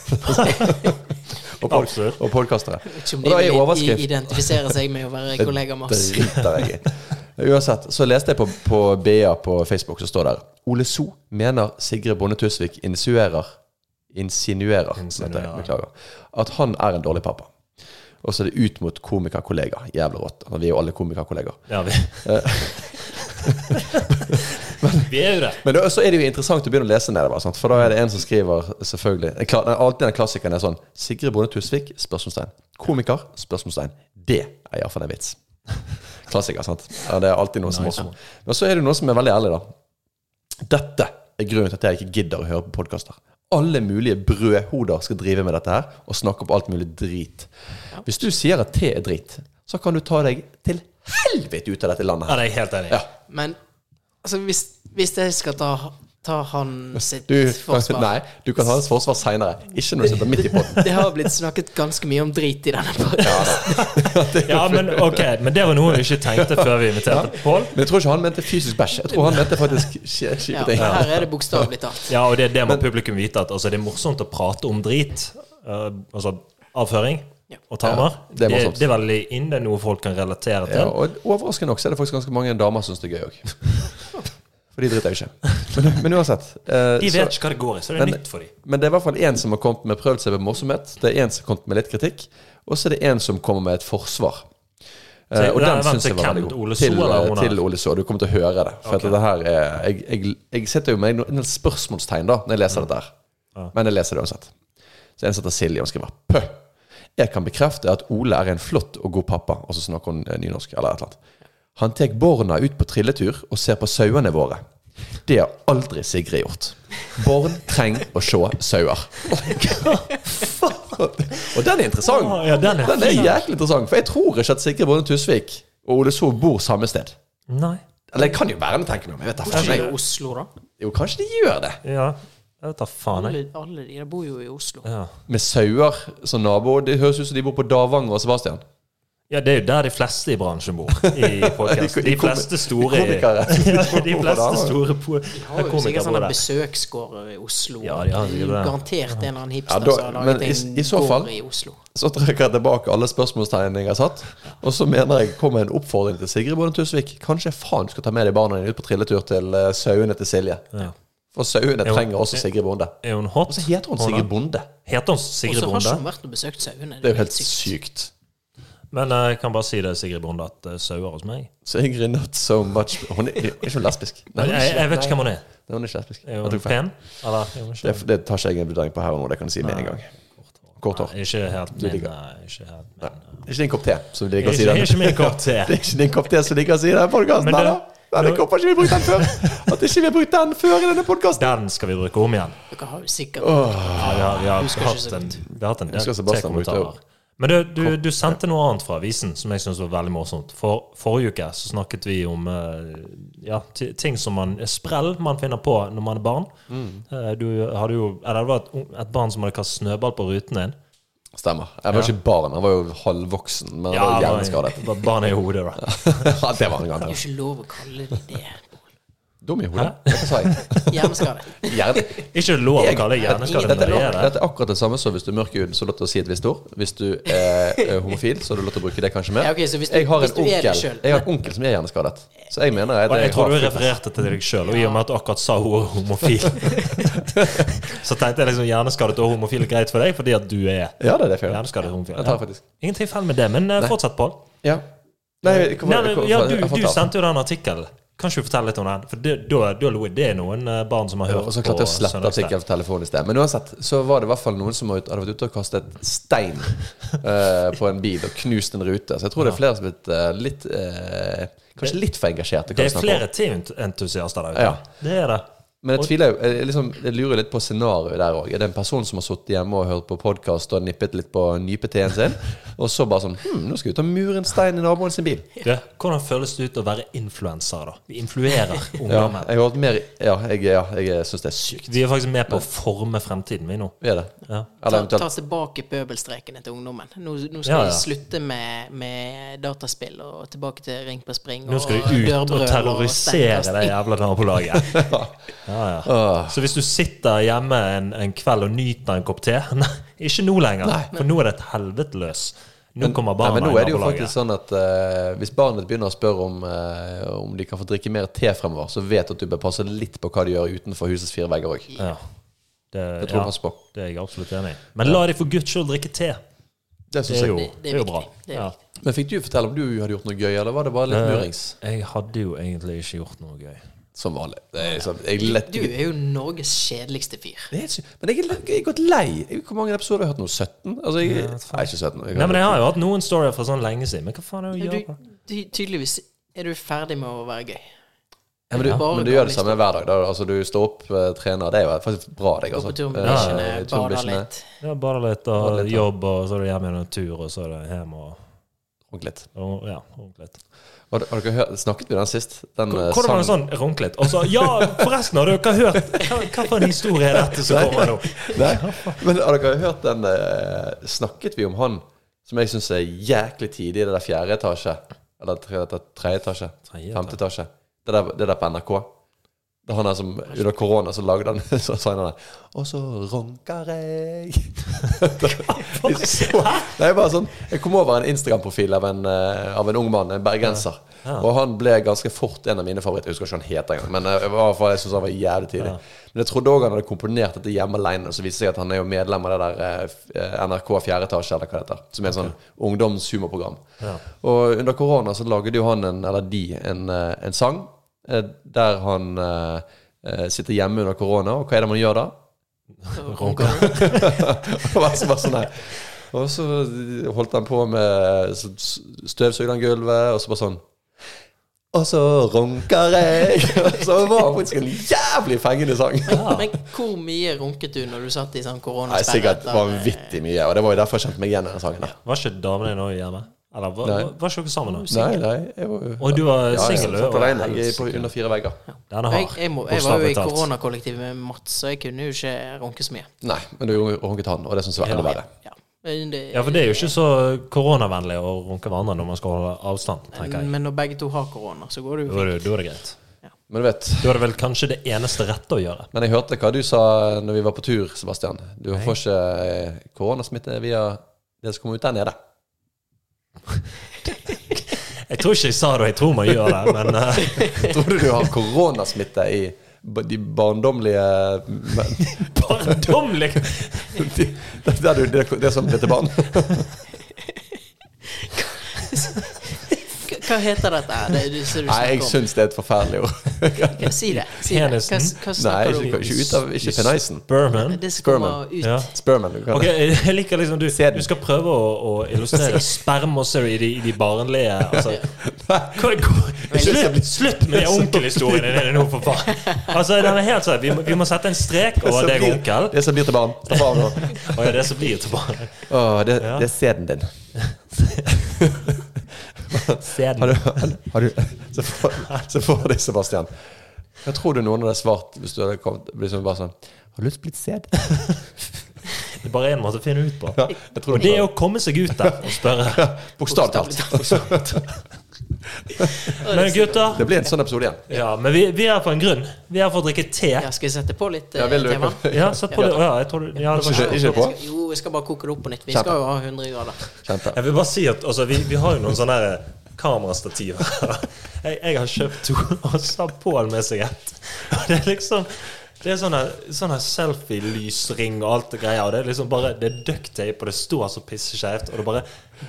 [SPEAKER 1] og, pod og podkastere.
[SPEAKER 3] Ikke om
[SPEAKER 1] Og
[SPEAKER 3] de vil identifisere seg med å være kollega med oss.
[SPEAKER 1] driter jeg i. Uansett, så leste jeg på, på BA på Facebook, så står der Ole So mener Sigrid Bonde Tusvik insinuerer Insinuerer,
[SPEAKER 2] Insinuerer.
[SPEAKER 1] jeg, beklager, at han er en dårlig pappa. Og så er det ut mot komikerkollega. Jævlig rått. Altså, Vi er jo alle komikerkollegaer.
[SPEAKER 2] ja, vi Vi er jo det.
[SPEAKER 1] Men så er det jo interessant å begynne å lese nedover. Sant? For da er det en som skriver selvfølgelig Alltid den klassikeren er sånn Sigrid Bonde Tusvik? Spørsmålstegn. Komiker? Spørsmålstegn. Det er iallfall en vits. Klassiker, sant? Ja, det er alltid noe som
[SPEAKER 2] Nice morsomt.
[SPEAKER 1] Men så er det noe som er veldig ærlig, da. Dette er grunnen til at jeg ikke gidder å høre på podkaster. Alle mulige brødhoder skal drive med dette her og snakke opp alt mulig drit. Hvis du sier at te er drit, så kan du ta deg til helvete ut av dette landet her.
[SPEAKER 2] Ja, det er jeg helt enig i.
[SPEAKER 1] Ja.
[SPEAKER 3] Men altså, hvis, hvis jeg skal ta, ta han sitt
[SPEAKER 1] Du,
[SPEAKER 3] forsvar
[SPEAKER 1] nei, du kan ta hans forsvar seinere. Ikke når du sitter midt i poden.
[SPEAKER 3] Det har blitt snakket ganske mye om drit i denne podden.
[SPEAKER 2] Ja, men ok, men det var noe vi ikke tenkte før vi inviterte Pål.
[SPEAKER 1] Men jeg tror ikke han mente fysisk bæsj. Jeg tror han mente faktisk kj- kjipe
[SPEAKER 3] Ja,
[SPEAKER 1] ting.
[SPEAKER 3] her er det bokstavelig talt.
[SPEAKER 2] Ja, og det, det må publikum vite, at altså, det er morsomt å prate om drit. Uh, altså avføring
[SPEAKER 3] Ja.
[SPEAKER 2] og tarmer.
[SPEAKER 1] Ja, det er
[SPEAKER 2] det, det er veldig inn, det er noe folk kan relatere til.
[SPEAKER 1] Ja, og overraskende nok så er det faktisk ganske mange damer som syns det er gøy òg. For de driter jo ikke. Men, men uansett. eh,
[SPEAKER 2] De
[SPEAKER 1] så-
[SPEAKER 2] vet ikke hva det går i, så det er
[SPEAKER 1] Men-
[SPEAKER 2] nytt for dem.
[SPEAKER 1] Men det er i hvert fall én som har kommet med prøvd seg med morsomhet. Det er én som har kommet med litt kritikk. Og så er det én som kommer med et forsvar. Eh, og den
[SPEAKER 2] vent,
[SPEAKER 1] syns jeg var veldig god.
[SPEAKER 2] Ole
[SPEAKER 1] til, eh, til Ole So. Du kommer til å høre det. For okay. dette her er jeg, jeg, jeg setter jo meg en del spørsmålstegn da når jeg leser dette her. Men jeg leser det uansett. Så en setter heter Silje, og skriver Pøh! Jeg kan bekrefte at Ole er en flott og god pappa. Og så snakker hun eh, nynorsk, eller et eller annet. Han tar borna ut på trilletur og ser på sauene våre. Det har aldri Sigrid gjort. Barn trenger å se sauer. og den er interessant.
[SPEAKER 2] Ja, den er
[SPEAKER 1] den er jæklig interessant. For jeg tror ikke at Sigrid Bonde Tusvik og Ole So bor samme sted.
[SPEAKER 2] Nei.
[SPEAKER 1] Eller det kan jo være, tenker jeg meg om. Jeg vet da faen.
[SPEAKER 3] Oslo, da?
[SPEAKER 1] Jo, kanskje de gjør det.
[SPEAKER 2] Ja. Jeg vet da faen, jeg.
[SPEAKER 3] Alle, alle de der bor jo i Oslo.
[SPEAKER 2] Ja.
[SPEAKER 1] Med sauer som nabo. Det høres ut som de bor på Davanger og Sebastian.
[SPEAKER 2] Ja, det er jo der de fleste i bransjen bor. I podcast.
[SPEAKER 1] De-
[SPEAKER 2] fleste store
[SPEAKER 1] komikere.
[SPEAKER 2] De fleste store
[SPEAKER 3] De har jo sikkert sånne besøksgårder i Oslo.
[SPEAKER 2] Ja, de har sikkert det.
[SPEAKER 3] Garantert en eller annen hipster
[SPEAKER 1] Ja, da-
[SPEAKER 3] som har laget
[SPEAKER 1] i-
[SPEAKER 3] en
[SPEAKER 1] i så
[SPEAKER 3] gård
[SPEAKER 1] fall-
[SPEAKER 3] i Oslo.
[SPEAKER 1] Så trekker jeg tilbake alle spørsmålstegnene jeg har satt. Og så mener jeg kommer en oppfordring til Sigrid Bonde Tusvik. Kanskje faen du skal ta med deg barna dine ut på trilletur til eh, sauene til Silje.
[SPEAKER 2] Ja.
[SPEAKER 1] For sauene trenger også Sigrid Bonde.
[SPEAKER 2] Er hun hot?
[SPEAKER 1] Og så heter hun Sigrid Bonde.
[SPEAKER 2] Heter hun
[SPEAKER 3] Og så har ikke hun vært og besøkt sauene.
[SPEAKER 1] Det er jo helt sykt.
[SPEAKER 2] Men eh, jeg kan bare si det, Sigrid Bonde, at uh, sauer hos meg.
[SPEAKER 1] Sigrid not so much Hun er, er ikke hun lesbisk? Nei,
[SPEAKER 2] Jeg, jeg vet ikke hvem hun er.
[SPEAKER 1] Nei, hun er ikke lesbisk.
[SPEAKER 2] Er hun pen? Eller er hun
[SPEAKER 1] Det, det tar ikke jeg en vurdering på her og nå, det kan jeg si med en gang. Kort hår.
[SPEAKER 2] Ikke helt min. nei, Ikke helt min.
[SPEAKER 1] Det er ikke din kopp te, som liker å si.
[SPEAKER 2] Ikke,
[SPEAKER 1] den.
[SPEAKER 2] ikke min kopp te.
[SPEAKER 1] Det er ikke din kopp te som liker å si det i podkasten. Nei
[SPEAKER 2] det-
[SPEAKER 1] da. Nei, det kommer ikke vi brukt den før. At ikke vi har brukt den før i denne podkasten.
[SPEAKER 2] Den skal vi bruke om igjen.
[SPEAKER 3] Dere har jo sikkert
[SPEAKER 2] Ja, vi har, vi har,
[SPEAKER 3] Husker ikke
[SPEAKER 2] hatt, en, vi har hatt en del T-kommentarer. Men du, du, du sendte noe annet fra avisen som jeg syns var veldig morsomt. For Forrige uke så snakket vi om eh, ja, ting som man sprell man finner på når man er barn.
[SPEAKER 1] Mm.
[SPEAKER 2] Eh, Du hadde jo Eller det var et, et barn som hadde kastet snøball på ruten din.
[SPEAKER 1] Stemmer. Jeg var ikke barn, han var jo halvvoksen, men ja, var
[SPEAKER 2] det
[SPEAKER 1] hjerneskadet.
[SPEAKER 2] var barn i hodet, da.
[SPEAKER 1] Ja, det var en gang.
[SPEAKER 3] Det er jo ikke lov å kalle det det.
[SPEAKER 1] Dum i hodet. Hva sa jeg?
[SPEAKER 3] Hjerneskade.
[SPEAKER 1] Hjerne.
[SPEAKER 2] Ikke lov å kalle det hjerneskade
[SPEAKER 1] Dette,
[SPEAKER 2] det
[SPEAKER 1] er- dette akkurat det samme som hvis du er mørk i huden, så er det lov til å si et visst ord. Hvis du er eh, homofil, så er det lov til å bruke det kanskje mer.
[SPEAKER 3] Ja, okay, så hvis du-
[SPEAKER 1] jeg har
[SPEAKER 3] hvis
[SPEAKER 1] en
[SPEAKER 3] du
[SPEAKER 1] onkel. Jeg har en onkel som er hjerneskadet. Så jeg mener jeg,
[SPEAKER 2] det jeg tror du refererte til deg sjøl, og i og med at du akkurat sa ordet homofil, så tenkte jeg liksom hjerneskadet og homofil er greit for deg fordi at du er
[SPEAKER 1] Ja, det er det
[SPEAKER 2] hjerneskadet og homofil.
[SPEAKER 1] Ja. tar faktisk.
[SPEAKER 2] Ingenting feil med det, men eh, fortsett, Pål.
[SPEAKER 1] Ja. Nei, hva-
[SPEAKER 2] men,
[SPEAKER 1] hva-
[SPEAKER 2] ja, du, du sendte jo den artikkelen. Kan ikke du fortelle litt om den? For det, da, da. Det er noen eh, barn som har
[SPEAKER 1] Ja,
[SPEAKER 2] hørt
[SPEAKER 1] og så klarte jeg å slette artikkelen telefonen i sted. Men uansett så var det i hvert fall noen som hadde vært ute og kastet stein uh, på en bil og knust en rute. Så jeg tror det er flere som har blitt uh, litt uh, Kanskje litt for engasjerte.
[SPEAKER 2] Det er flere T-entusiaster der ute.
[SPEAKER 1] Ja.
[SPEAKER 2] Det er det.
[SPEAKER 1] Men jeg tviler jo jeg, liksom, jeg lurer litt på scenarioet der òg. Er det en person som har sittet hjemme og hørt på podkast og nippet litt på nypeteen sin, og så bare sånn hm, nå skal vi ta muren stein i naboen sin bil.
[SPEAKER 2] Ja. hvordan føles det ut å være influenser, da? Vi influerer
[SPEAKER 1] Ja, jeg har mer Ja, jeg, ja, jeg syns det er sykt.
[SPEAKER 2] Vi er faktisk med på å forme fremtiden, vi nå.
[SPEAKER 1] Vi er det.
[SPEAKER 2] Ja.
[SPEAKER 1] Eller
[SPEAKER 3] Ta, ta tilbake pøbelstrekene til ungdommen. Nå, nå skal
[SPEAKER 2] Ja, ja.
[SPEAKER 3] de slutte med, med dataspill og tilbake til Ring på spring
[SPEAKER 2] Nå skal vi ut
[SPEAKER 3] og,
[SPEAKER 2] og terrorisere det
[SPEAKER 3] steinkasting.
[SPEAKER 2] jævla nabolaget. Ja, ja.
[SPEAKER 1] Åh.
[SPEAKER 2] Så hvis du sitter hjemme en, en kveld og nyter en kopp te Nei, ikke nå lenger. For nå er det et helvete løs. Nå kommer
[SPEAKER 1] Nei,
[SPEAKER 2] barna
[SPEAKER 1] men nå er det jo faktisk sånn at uh, hvis barnet begynner å spørre om, uh, om de kan få drikke mer te fremover, så vet du at du bør passe litt på hva de gjør utenfor husets fire vegger òg.
[SPEAKER 2] Ja. Det,
[SPEAKER 1] Det tror jeg
[SPEAKER 2] ja,
[SPEAKER 1] passe på.
[SPEAKER 2] det er jeg absolutt enig i. Men la de for guds skyld drikke te.
[SPEAKER 1] Det
[SPEAKER 2] Det er jo,
[SPEAKER 3] Det- det er
[SPEAKER 2] jo bra.
[SPEAKER 3] Det er
[SPEAKER 2] Ja.
[SPEAKER 1] Men fikk du fortelle om du hadde gjort noe gøy, eller var det bare litt
[SPEAKER 2] Eh,
[SPEAKER 1] murings?
[SPEAKER 2] Jeg hadde jo egentlig ikke gjort noe gøy.
[SPEAKER 1] Som vanlig. Det er sånn, jeg er lett,
[SPEAKER 3] Du er jo Norges kjedeligste fyr.
[SPEAKER 1] Men jeg er, jeg er gått lei. Hvor mange episoder har jeg hørt nå? 17? Altså, jeg, nei, ikke 17. Jeg
[SPEAKER 2] Nei, men Jeg har jo hatt noen storyer fra sånn lenge siden. Men hva faen er det å gjøre?
[SPEAKER 3] du, ty tydeligvis er du ferdig med å være gøy.
[SPEAKER 1] ja, men, du,
[SPEAKER 3] ja.
[SPEAKER 1] men du gjør det samme hver dag. Da. Altså, du står opp, eh, trener. Det er jo faktisk bra, deg.
[SPEAKER 3] Gå
[SPEAKER 1] Altså.
[SPEAKER 3] på tur med
[SPEAKER 1] Eh,
[SPEAKER 3] bikkjene,
[SPEAKER 1] tur
[SPEAKER 3] bader litt.
[SPEAKER 2] Ja, bare litt og
[SPEAKER 1] litt,
[SPEAKER 2] jobb, og så er det hjemme igjen en tur, og så er det hjem og,
[SPEAKER 1] runke litt.
[SPEAKER 2] ja, runklet.
[SPEAKER 1] Har, har dere hørt, snakket vi den sist? Den, eh,
[SPEAKER 2] Hvordan var det sånn runklet? Og så Ja, forresten, har dere hørt Hva, hva for en historie er dette som kommer nå?
[SPEAKER 1] Nei, men har dere hørt den eh, Snakket vi om han som jeg syns er jæklig tidlig i det der fjerde etasje? Eller tre, tre, tredje etasje? Femte etasje? Det der, det der på NRK? Det er han der som under korona så lagde han så sa han der Og så ronker jeg så, Nei, bare sånn Jeg kom over en Instagram-profil av, en, eh, av en ung mann, en bergenser. Og han ble ganske fort en av mine favoritter. Jeg husker ikke han het engang. Men jeg, fall, jeg synes han var jævlig tidlig. Men jeg trodde òg han hadde komponert dette hjemme alene. Så viste det seg at han er jo medlem av det der eh, eh, NRK 4 etasje, eller hva det heter. Som er et sånn ungdomshumorprogram. Og under korona så lagde jo han, en, eller de, en, eh, en sang eh, der han eh, eh, sitter hjemme under korona. Og hva er det man gjør da?
[SPEAKER 3] Runker du?
[SPEAKER 1] Og så sånn her Og så holdt han på med støvsugde han gulvet, og så bare sånn Og så runker jeg! Og så var det faktisk en jævlig fengende sang.
[SPEAKER 3] Men hvor mye runket du når du satt i sånn
[SPEAKER 1] Nei,
[SPEAKER 3] koronasperre?
[SPEAKER 1] sikkert vanvittig mye, og det var jo derfor jeg kjente meg igjen i den sangen. der
[SPEAKER 2] Var ikke damene dine òg hjemme? Eller var,
[SPEAKER 1] Nei.
[SPEAKER 2] var, ikke dere sammen? da?
[SPEAKER 1] Nei, nei, jeg var
[SPEAKER 2] Og du var
[SPEAKER 1] ja, jeg
[SPEAKER 2] singel?
[SPEAKER 1] satt
[SPEAKER 2] og-
[SPEAKER 1] alene jeg er på under fire vegger.
[SPEAKER 2] Den er
[SPEAKER 3] Jeg,
[SPEAKER 2] hard.
[SPEAKER 3] jeg, må, jeg var jo i koronakollektivet med Mats, så jeg kunne jo ikke runke så mye.
[SPEAKER 1] Nei, men du runket han, og det syns jeg var enda verre.
[SPEAKER 3] Ja. Det,
[SPEAKER 2] Ja, for det er jo ikke så koronavennlig å runke hverandre når man skal holde avstand, tenker jeg.
[SPEAKER 3] Men når begge to har korona, så går det jo fint.
[SPEAKER 2] da er det greit.
[SPEAKER 1] Men du vet
[SPEAKER 2] Da er det vel kanskje det eneste rette å gjøre.
[SPEAKER 1] Men jeg hørte hva du sa når vi var på tur, Sebastian. Du får ikke eh, koronasmitte via det som kommer ut der nede.
[SPEAKER 2] Jeg tror ikke jeg sa det, og jeg tror man gjør det, men uh.
[SPEAKER 1] Tror du du har koronasmitte i de barndommelige men-
[SPEAKER 2] Barndommelig!
[SPEAKER 1] de, det, er du- det, det som heter barn?
[SPEAKER 3] Hva- heter dette? Det, Det, det,
[SPEAKER 1] Nei, jeg syns det er et forferdelig ord.
[SPEAKER 3] Si det. Si det. Hva, hva
[SPEAKER 1] Nei, ikke, ikke ut av Ikke penisen.
[SPEAKER 2] Sperman.
[SPEAKER 3] Det ut.
[SPEAKER 2] Ja.
[SPEAKER 1] Sperman Du kan
[SPEAKER 2] Jeg liker liksom du, du skal prøve å, å illustrere sperm også i de, i de barnlige altså. slutt, slutt med de onkelhistoriene dine nå, for faen! Altså, den er helt sånn, vi, vi må sette en strek
[SPEAKER 1] Det
[SPEAKER 2] over deg, onkel.
[SPEAKER 1] Det som blir til barn. Ta barn nå.
[SPEAKER 2] Oh, ja, det som blir til barn.
[SPEAKER 1] Oh, det,
[SPEAKER 2] Ja.
[SPEAKER 1] det er sæden din. Har
[SPEAKER 2] Sæden.
[SPEAKER 1] du, har du Se for, se for deg, Sebastian. Hva tror du noen hadde svart hvis du hadde kommet liksom bare sånn Har du lyst til å bli sett?
[SPEAKER 2] Det er bare én måte å finne ut på.
[SPEAKER 1] Ja,
[SPEAKER 2] Og det er å komme seg ut der og spørre.
[SPEAKER 1] Bokstavelig talt.
[SPEAKER 2] Men gutter,
[SPEAKER 1] Det blir en sånn episode igjen.
[SPEAKER 2] ja, men vi, vi er her for en grunn. Vi er her for å drikke te.
[SPEAKER 3] Ja, skal vi sette på litt
[SPEAKER 1] Ja,
[SPEAKER 3] eh,
[SPEAKER 1] vil du-
[SPEAKER 3] tema?
[SPEAKER 2] Ja, sett på det. Ja, jeg tror du, ja, det var
[SPEAKER 1] Ikke, på?
[SPEAKER 3] Jo, vi skal bare koke det opp på nytt. Vi
[SPEAKER 1] Kjempe.
[SPEAKER 3] skal jo ha 100 grader.
[SPEAKER 1] Kjempe.
[SPEAKER 2] Jeg vil bare si at altså, vi, vi har jo noen sånne her kamerastativer. Jeg, jeg har kjøpt to, og så har Pål med seg ett. Det er liksom Det er sånne, sånne selfie-lysring og alt det greia. Og det er liksom bare Det er ducktape, og det står så pisseskjevt, og det bare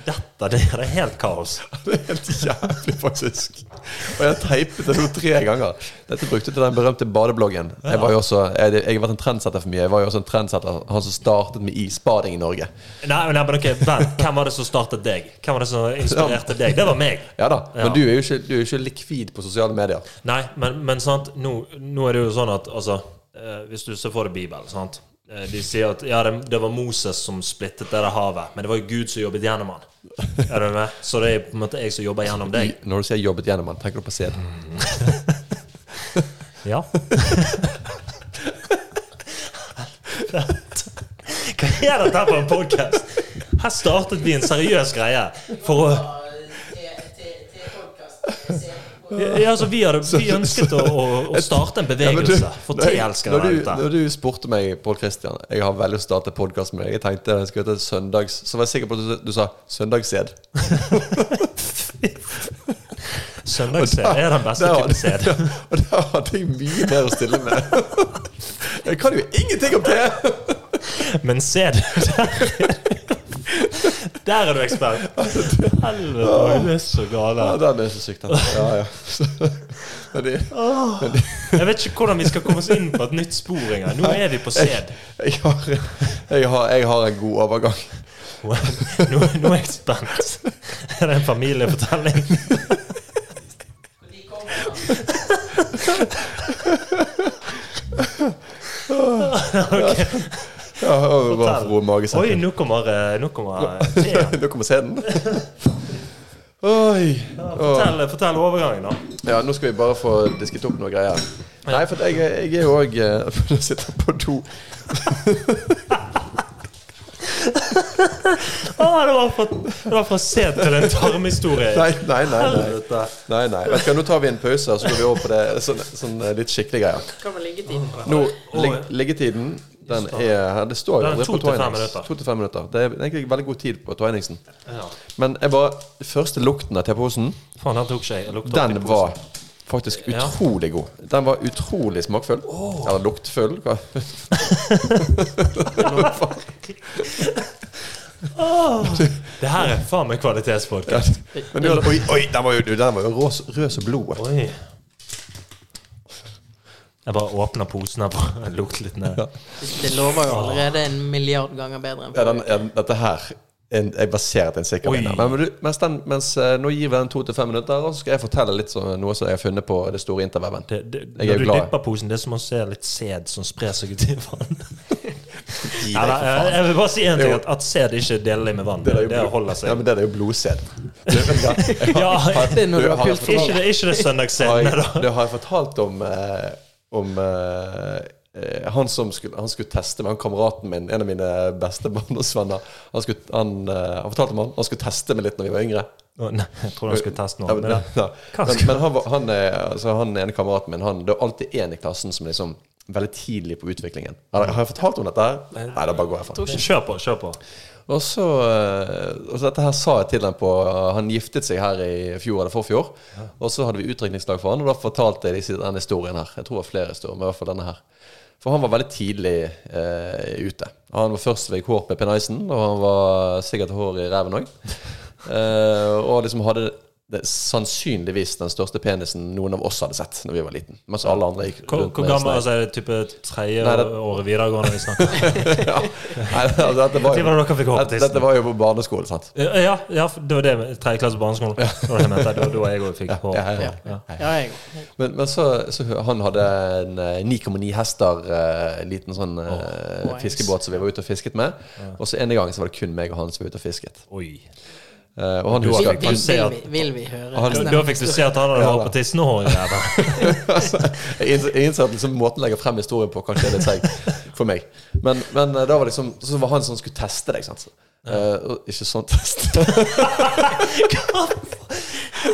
[SPEAKER 2] detter ned. Det er helt kaos.
[SPEAKER 1] Det er helt jævlig, faktisk. Og jeg har teipet det nå tre ganger. Dette brukte jeg til den berømte badebloggen. Jeg var jo også Jeg, jeg har vært en trendsetter for mye. Jeg var jo også en trendsetter Han som startet med isbading i Norge.
[SPEAKER 2] Nei, men, nei, men ok, vent. Hvem var det som startet deg? Hvem var det som inspirerte deg? Det var meg.
[SPEAKER 1] Ja da,
[SPEAKER 2] Ja.
[SPEAKER 1] men du er jo ikke, du er ikke likvid på sosiale medier.
[SPEAKER 2] Nei, men, men sant, nå, nå er det jo sånn at altså, eh, Hvis du ser for deg Bibelen sant? Eh, De sier at ja, det, var Moses som splittet det havet, men det var jo Gud som jobbet gjennom han. Er du med? Så det er på en måte jeg som jobber gjennom deg.
[SPEAKER 1] Når du sier 'jobbet gjennom han', tenker du på sæd.
[SPEAKER 2] Ja. Hva er dette for en podkast? Her startet vi en seriøs greie for å ja, altså, vi, hadde, vi ønsket å, å, starte en
[SPEAKER 1] Ja,
[SPEAKER 2] bevegelse for
[SPEAKER 1] når jeg-
[SPEAKER 2] teelskere der
[SPEAKER 1] du-
[SPEAKER 2] ute.
[SPEAKER 1] Når du spurte meg, Pål Christian Jeg har veldig lyst til å starte podkast med deg. Jeg tenkte jeg skulle hete Søndags Så var jeg sikker på at du, du sa søndagssed.
[SPEAKER 2] Søndagssed er den beste
[SPEAKER 1] Der
[SPEAKER 2] type sæd.
[SPEAKER 1] Og der hadde jeg mye mer å stille med. Jeg kan jo ingenting om det!
[SPEAKER 2] Men sæd der, er du ekspert. Helvete, du er så gal.
[SPEAKER 1] Ja, den er så syk, den. Ja, ja. Men det, men de.
[SPEAKER 2] Jeg vet ikke hvordan vi skal komme oss inn på et nytt spor engang. Nå er vi på sæd.
[SPEAKER 1] jeg, har, jeg, har, jeg har en god overgang.
[SPEAKER 2] Nå, nå er jeg spent. Er det en familiefortelling?
[SPEAKER 1] Ja, og bare for
[SPEAKER 2] Oi, nå kommer, eh, nå kommer eh.
[SPEAKER 1] Nå kommer sæden. Oi.
[SPEAKER 2] Fortell, fortell overgangen, da.
[SPEAKER 1] Ja, nå skal vi bare få disket opp noen greier. Nei, for jeg, jeg er jo òg Jeg sitter på do.
[SPEAKER 2] ah, det var fra, det var fra sent til en tarmhistorie.
[SPEAKER 1] Nei, nei, nei. nei. Nei, nei. Vet du hva, Nå tar vi en pause, og så går vi over på det sånn, sånn eh, litt skikkelige greier.
[SPEAKER 3] Hva var liggetiden?
[SPEAKER 1] Nå, lig, Liggetiden den er. Det står jo aldri
[SPEAKER 2] to
[SPEAKER 1] på Twinings.
[SPEAKER 2] minutter.
[SPEAKER 1] To til fem minutter. Det er egentlig veldig god tid på Twiningsen.
[SPEAKER 2] Ja.
[SPEAKER 1] Men jeg bare, første lukten av teposen,
[SPEAKER 2] Faen, den tok lukta
[SPEAKER 1] den var faktisk utrolig god. Den var utrolig smakfull. Eller luktfull. Hva?
[SPEAKER 2] Det her er faen meg kvalitetspodkast.
[SPEAKER 1] Ja, oi, oi, den var jo, den var jo rød som blodet.
[SPEAKER 2] Jeg bare åpner posen og lukter litt ned.
[SPEAKER 3] Det lover jo allerede en milliard ganger bedre enn
[SPEAKER 1] Ja, den, ja, dette her en, jeg baserer til en sikker
[SPEAKER 2] Oi.
[SPEAKER 1] vinner. Men, du- mens, den, mens eh, nå gir vi den to til fem minutter, og så skal jeg fortelle litt sånn, noe som jeg har funnet på det store.
[SPEAKER 2] Det, det,
[SPEAKER 1] er
[SPEAKER 2] når du
[SPEAKER 1] glad.
[SPEAKER 2] dypper posen, det er som å se litt sæd som sprer seg ut i vann. Ja, da, jeg, vil bare si en ting, at, at sæd ikke er delelig med vann. Det,
[SPEAKER 1] er
[SPEAKER 2] det holder seg.
[SPEAKER 1] Ja, men det er jo blodsæd.
[SPEAKER 2] Ja,
[SPEAKER 3] Det
[SPEAKER 2] ikke det, det da.
[SPEAKER 1] det har jeg fortalt om eh, Om eh, eh, han som skulle, han skulle teste meg, han kameraten min, en av mine beste barndomsvenner. Han, skulle, han, eh, han fortalte meg han, han skulle teste meg litt når vi var yngre.
[SPEAKER 2] Nei, Jeg tror han skulle teste noe.
[SPEAKER 1] Ja,
[SPEAKER 2] Men,
[SPEAKER 1] ja. Men, men han, han, er, altså, han ene kameraten min han, Det er alltid én i klassen som liksom veldig tidlig på utviklingen. Har har jeg fortalt om dette? her? Nei, da bare går jeg for det.
[SPEAKER 2] Kjør på, kjør på.
[SPEAKER 1] Og så, eh, og så Dette her sa jeg til ham på Han giftet seg her i fjor eller forfjor. Og så hadde vi utdrikningslag for han, og da fortalte jeg denne historien her. Jeg tror det var flere historier, men i hvert fall denne her. For han var veldig tidlig eh, ute. Han var først ved hår med penisen, og han var sikkert hår i ræven òg. Eh, og liksom hadde det, sannsynligvis den største penisen noen av oss hadde sett Når vi var liten. Mens alle andre gikk rundt
[SPEAKER 2] hvor gammel altså, Er det type tredje
[SPEAKER 1] Nei, det-
[SPEAKER 2] året videregående vi snakker om?
[SPEAKER 1] ja. Nei, altså, dette var jo, dette, dette var jo på barneskolen, sant.
[SPEAKER 2] Ja, ja, det var det tredje klasse på Ja. Det var det jeg mente. Det var da jeg òg fikk på.
[SPEAKER 1] Ja, ja,
[SPEAKER 3] Ja.
[SPEAKER 1] ja.
[SPEAKER 3] Ja, jeg
[SPEAKER 1] Men, men så, så han hadde en eh, 9,9 hester, en liten sånn eh,
[SPEAKER 3] Åh.
[SPEAKER 1] fiskebåt som vi var ute og fisket med. Og så en gang så var det kun meg og han som var ute og fisket.
[SPEAKER 2] Oi.
[SPEAKER 1] Eh, og han husker
[SPEAKER 2] har-
[SPEAKER 3] vil,
[SPEAKER 1] han,
[SPEAKER 3] vil, vil,
[SPEAKER 2] at-
[SPEAKER 3] vi, vil vi høre
[SPEAKER 2] Da, fikk du se at han hadde
[SPEAKER 1] Ja,
[SPEAKER 2] hår på tissen og hår i.
[SPEAKER 1] Jeg innser at liksom måten å legger frem historien på, kanskje er litt seig for meg. Men, men eh, da var liksom Så var han som skulle teste deg, sant. Eh, og ikke sånn test.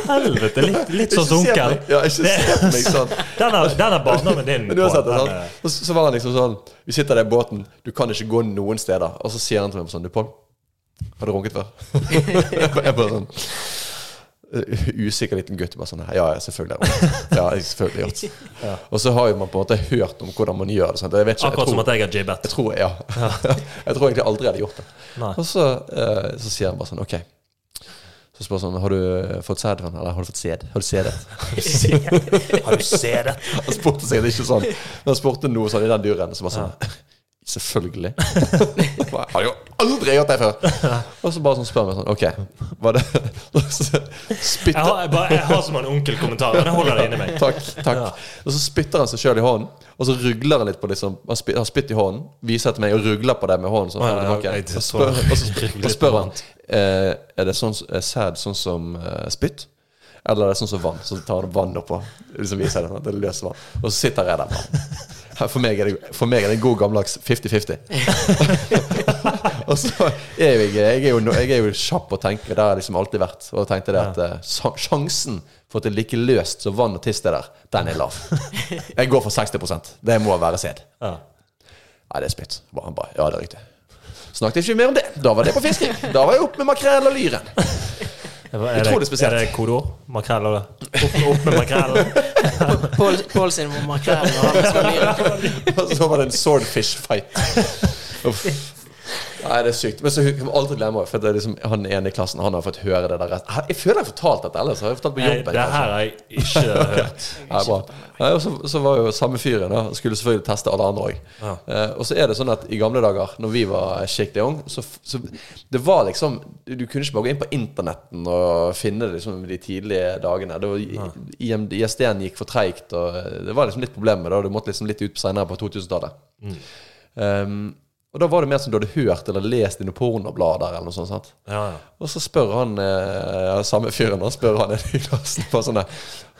[SPEAKER 2] Helvete, litt, litt sånn onkel.
[SPEAKER 1] Ja, ikke se på meg sånn.
[SPEAKER 2] Den er, den er barndommen din.
[SPEAKER 1] Men du
[SPEAKER 2] har
[SPEAKER 1] sett
[SPEAKER 2] det, sånn.
[SPEAKER 1] så, så var han liksom sånn Vi sitter der i båten, du kan ikke gå noen steder. Og så sier han til meg sånn Du, Pål, har du runket før? jeg bare- sånn uh, Usikker liten gutt. Bare sånn Ja, ja, selvfølgelig har. Ja, jeg selvfølgelig gjort Og så har jo man på en måte hørt om hvordan man gjør det. Sånn. Jeg vet ikke, jeg
[SPEAKER 2] Akkurat som at jeg har jibbet.
[SPEAKER 1] jeg tror, ja. jeg tror egentlig aldri jeg hadde gjort det.
[SPEAKER 2] Nei.
[SPEAKER 1] Og så, eh, så sier han bare sånn Ok. Så spør han sånn Har du fått sæd? Eller har du fått sæd? Har du sædet?
[SPEAKER 2] Har du sædet? det?
[SPEAKER 1] Han spurte seg ikke sånn Men han spurte noe sånn i den duren Så bare sånn Selvfølgelig Jeg har jo aldri gjort det før Og så bare sånn spør meg sånn Ok, var det Spytter
[SPEAKER 2] Jeg har, jeg, bare, jeg har som en onkelkommentar, men jeg holder det inni meg.
[SPEAKER 1] Takk, takk Og så spytter han seg selv i hånden Og så rugler han litt på liksom Han har spytt i hånden Viser til meg og rugler på det med hånden sånn,
[SPEAKER 2] Å, ja,
[SPEAKER 1] Og spør, og så spør, og spør han eh, Er det sånn er sæd sånn som eh, spytt? Eller er det sånn som vann? Så tar han vann oppå. Liksom viser det, det er løs vann. Og så sitter jeg der bare. For meg er det, meg er det en god gammeldags 50-50. og så er jeg, jeg, er jo, jeg er jo kjapp å tenke. Det har jeg liksom alltid vært. Og tenkte det at eh, sjansen for at det er like løst som vann og tiss er der, den er lav. Jeg går for 60% Det må være sæd.
[SPEAKER 2] Ja.
[SPEAKER 1] Nei, det er spytt. Bare Han bare, ja, det er riktig. Snakket ikke mer om det. Da var det på fisking. Da var jeg opp med makrell og lyren.
[SPEAKER 2] Er
[SPEAKER 1] spesielt.
[SPEAKER 2] Er det kodeord? Makrell og opp, opp med makrellen?
[SPEAKER 3] Pål Pål sin makrell. Og
[SPEAKER 1] så var det en swordfish fight. Uff. Nei, det er sykt. Men så kan man aldri glemme For det er liksom, han ene i klassen Han har fått høre det der. Jeg føler jeg har fortalt dette ellers. Har jeg fortalt på
[SPEAKER 2] Nei, det her har jeg ikke hørt.
[SPEAKER 1] Nei, bra. Nei, og så, så var jo samme fyren da Skulle selvfølgelig teste alle andre òg.
[SPEAKER 2] Ja.
[SPEAKER 1] Eh, og så er det sånn at i gamle dager, når vi var skikkelig unge, så, så det var liksom Du kunne ikke bare gå inn på internetten og finne det liksom de tidlige dagene. Det var, ja. ISD-en gikk for treigt, og det var liksom litt problemer da Du måtte liksom litt ut senere på 2000-tallet. Um, og da var det mer som du hadde hørt eller lest i noen pornoblader eller noe sånt. sant?
[SPEAKER 2] Ja, ja.
[SPEAKER 1] Og så spør han eh, samme fyren Han spør han i klassen på sånn der,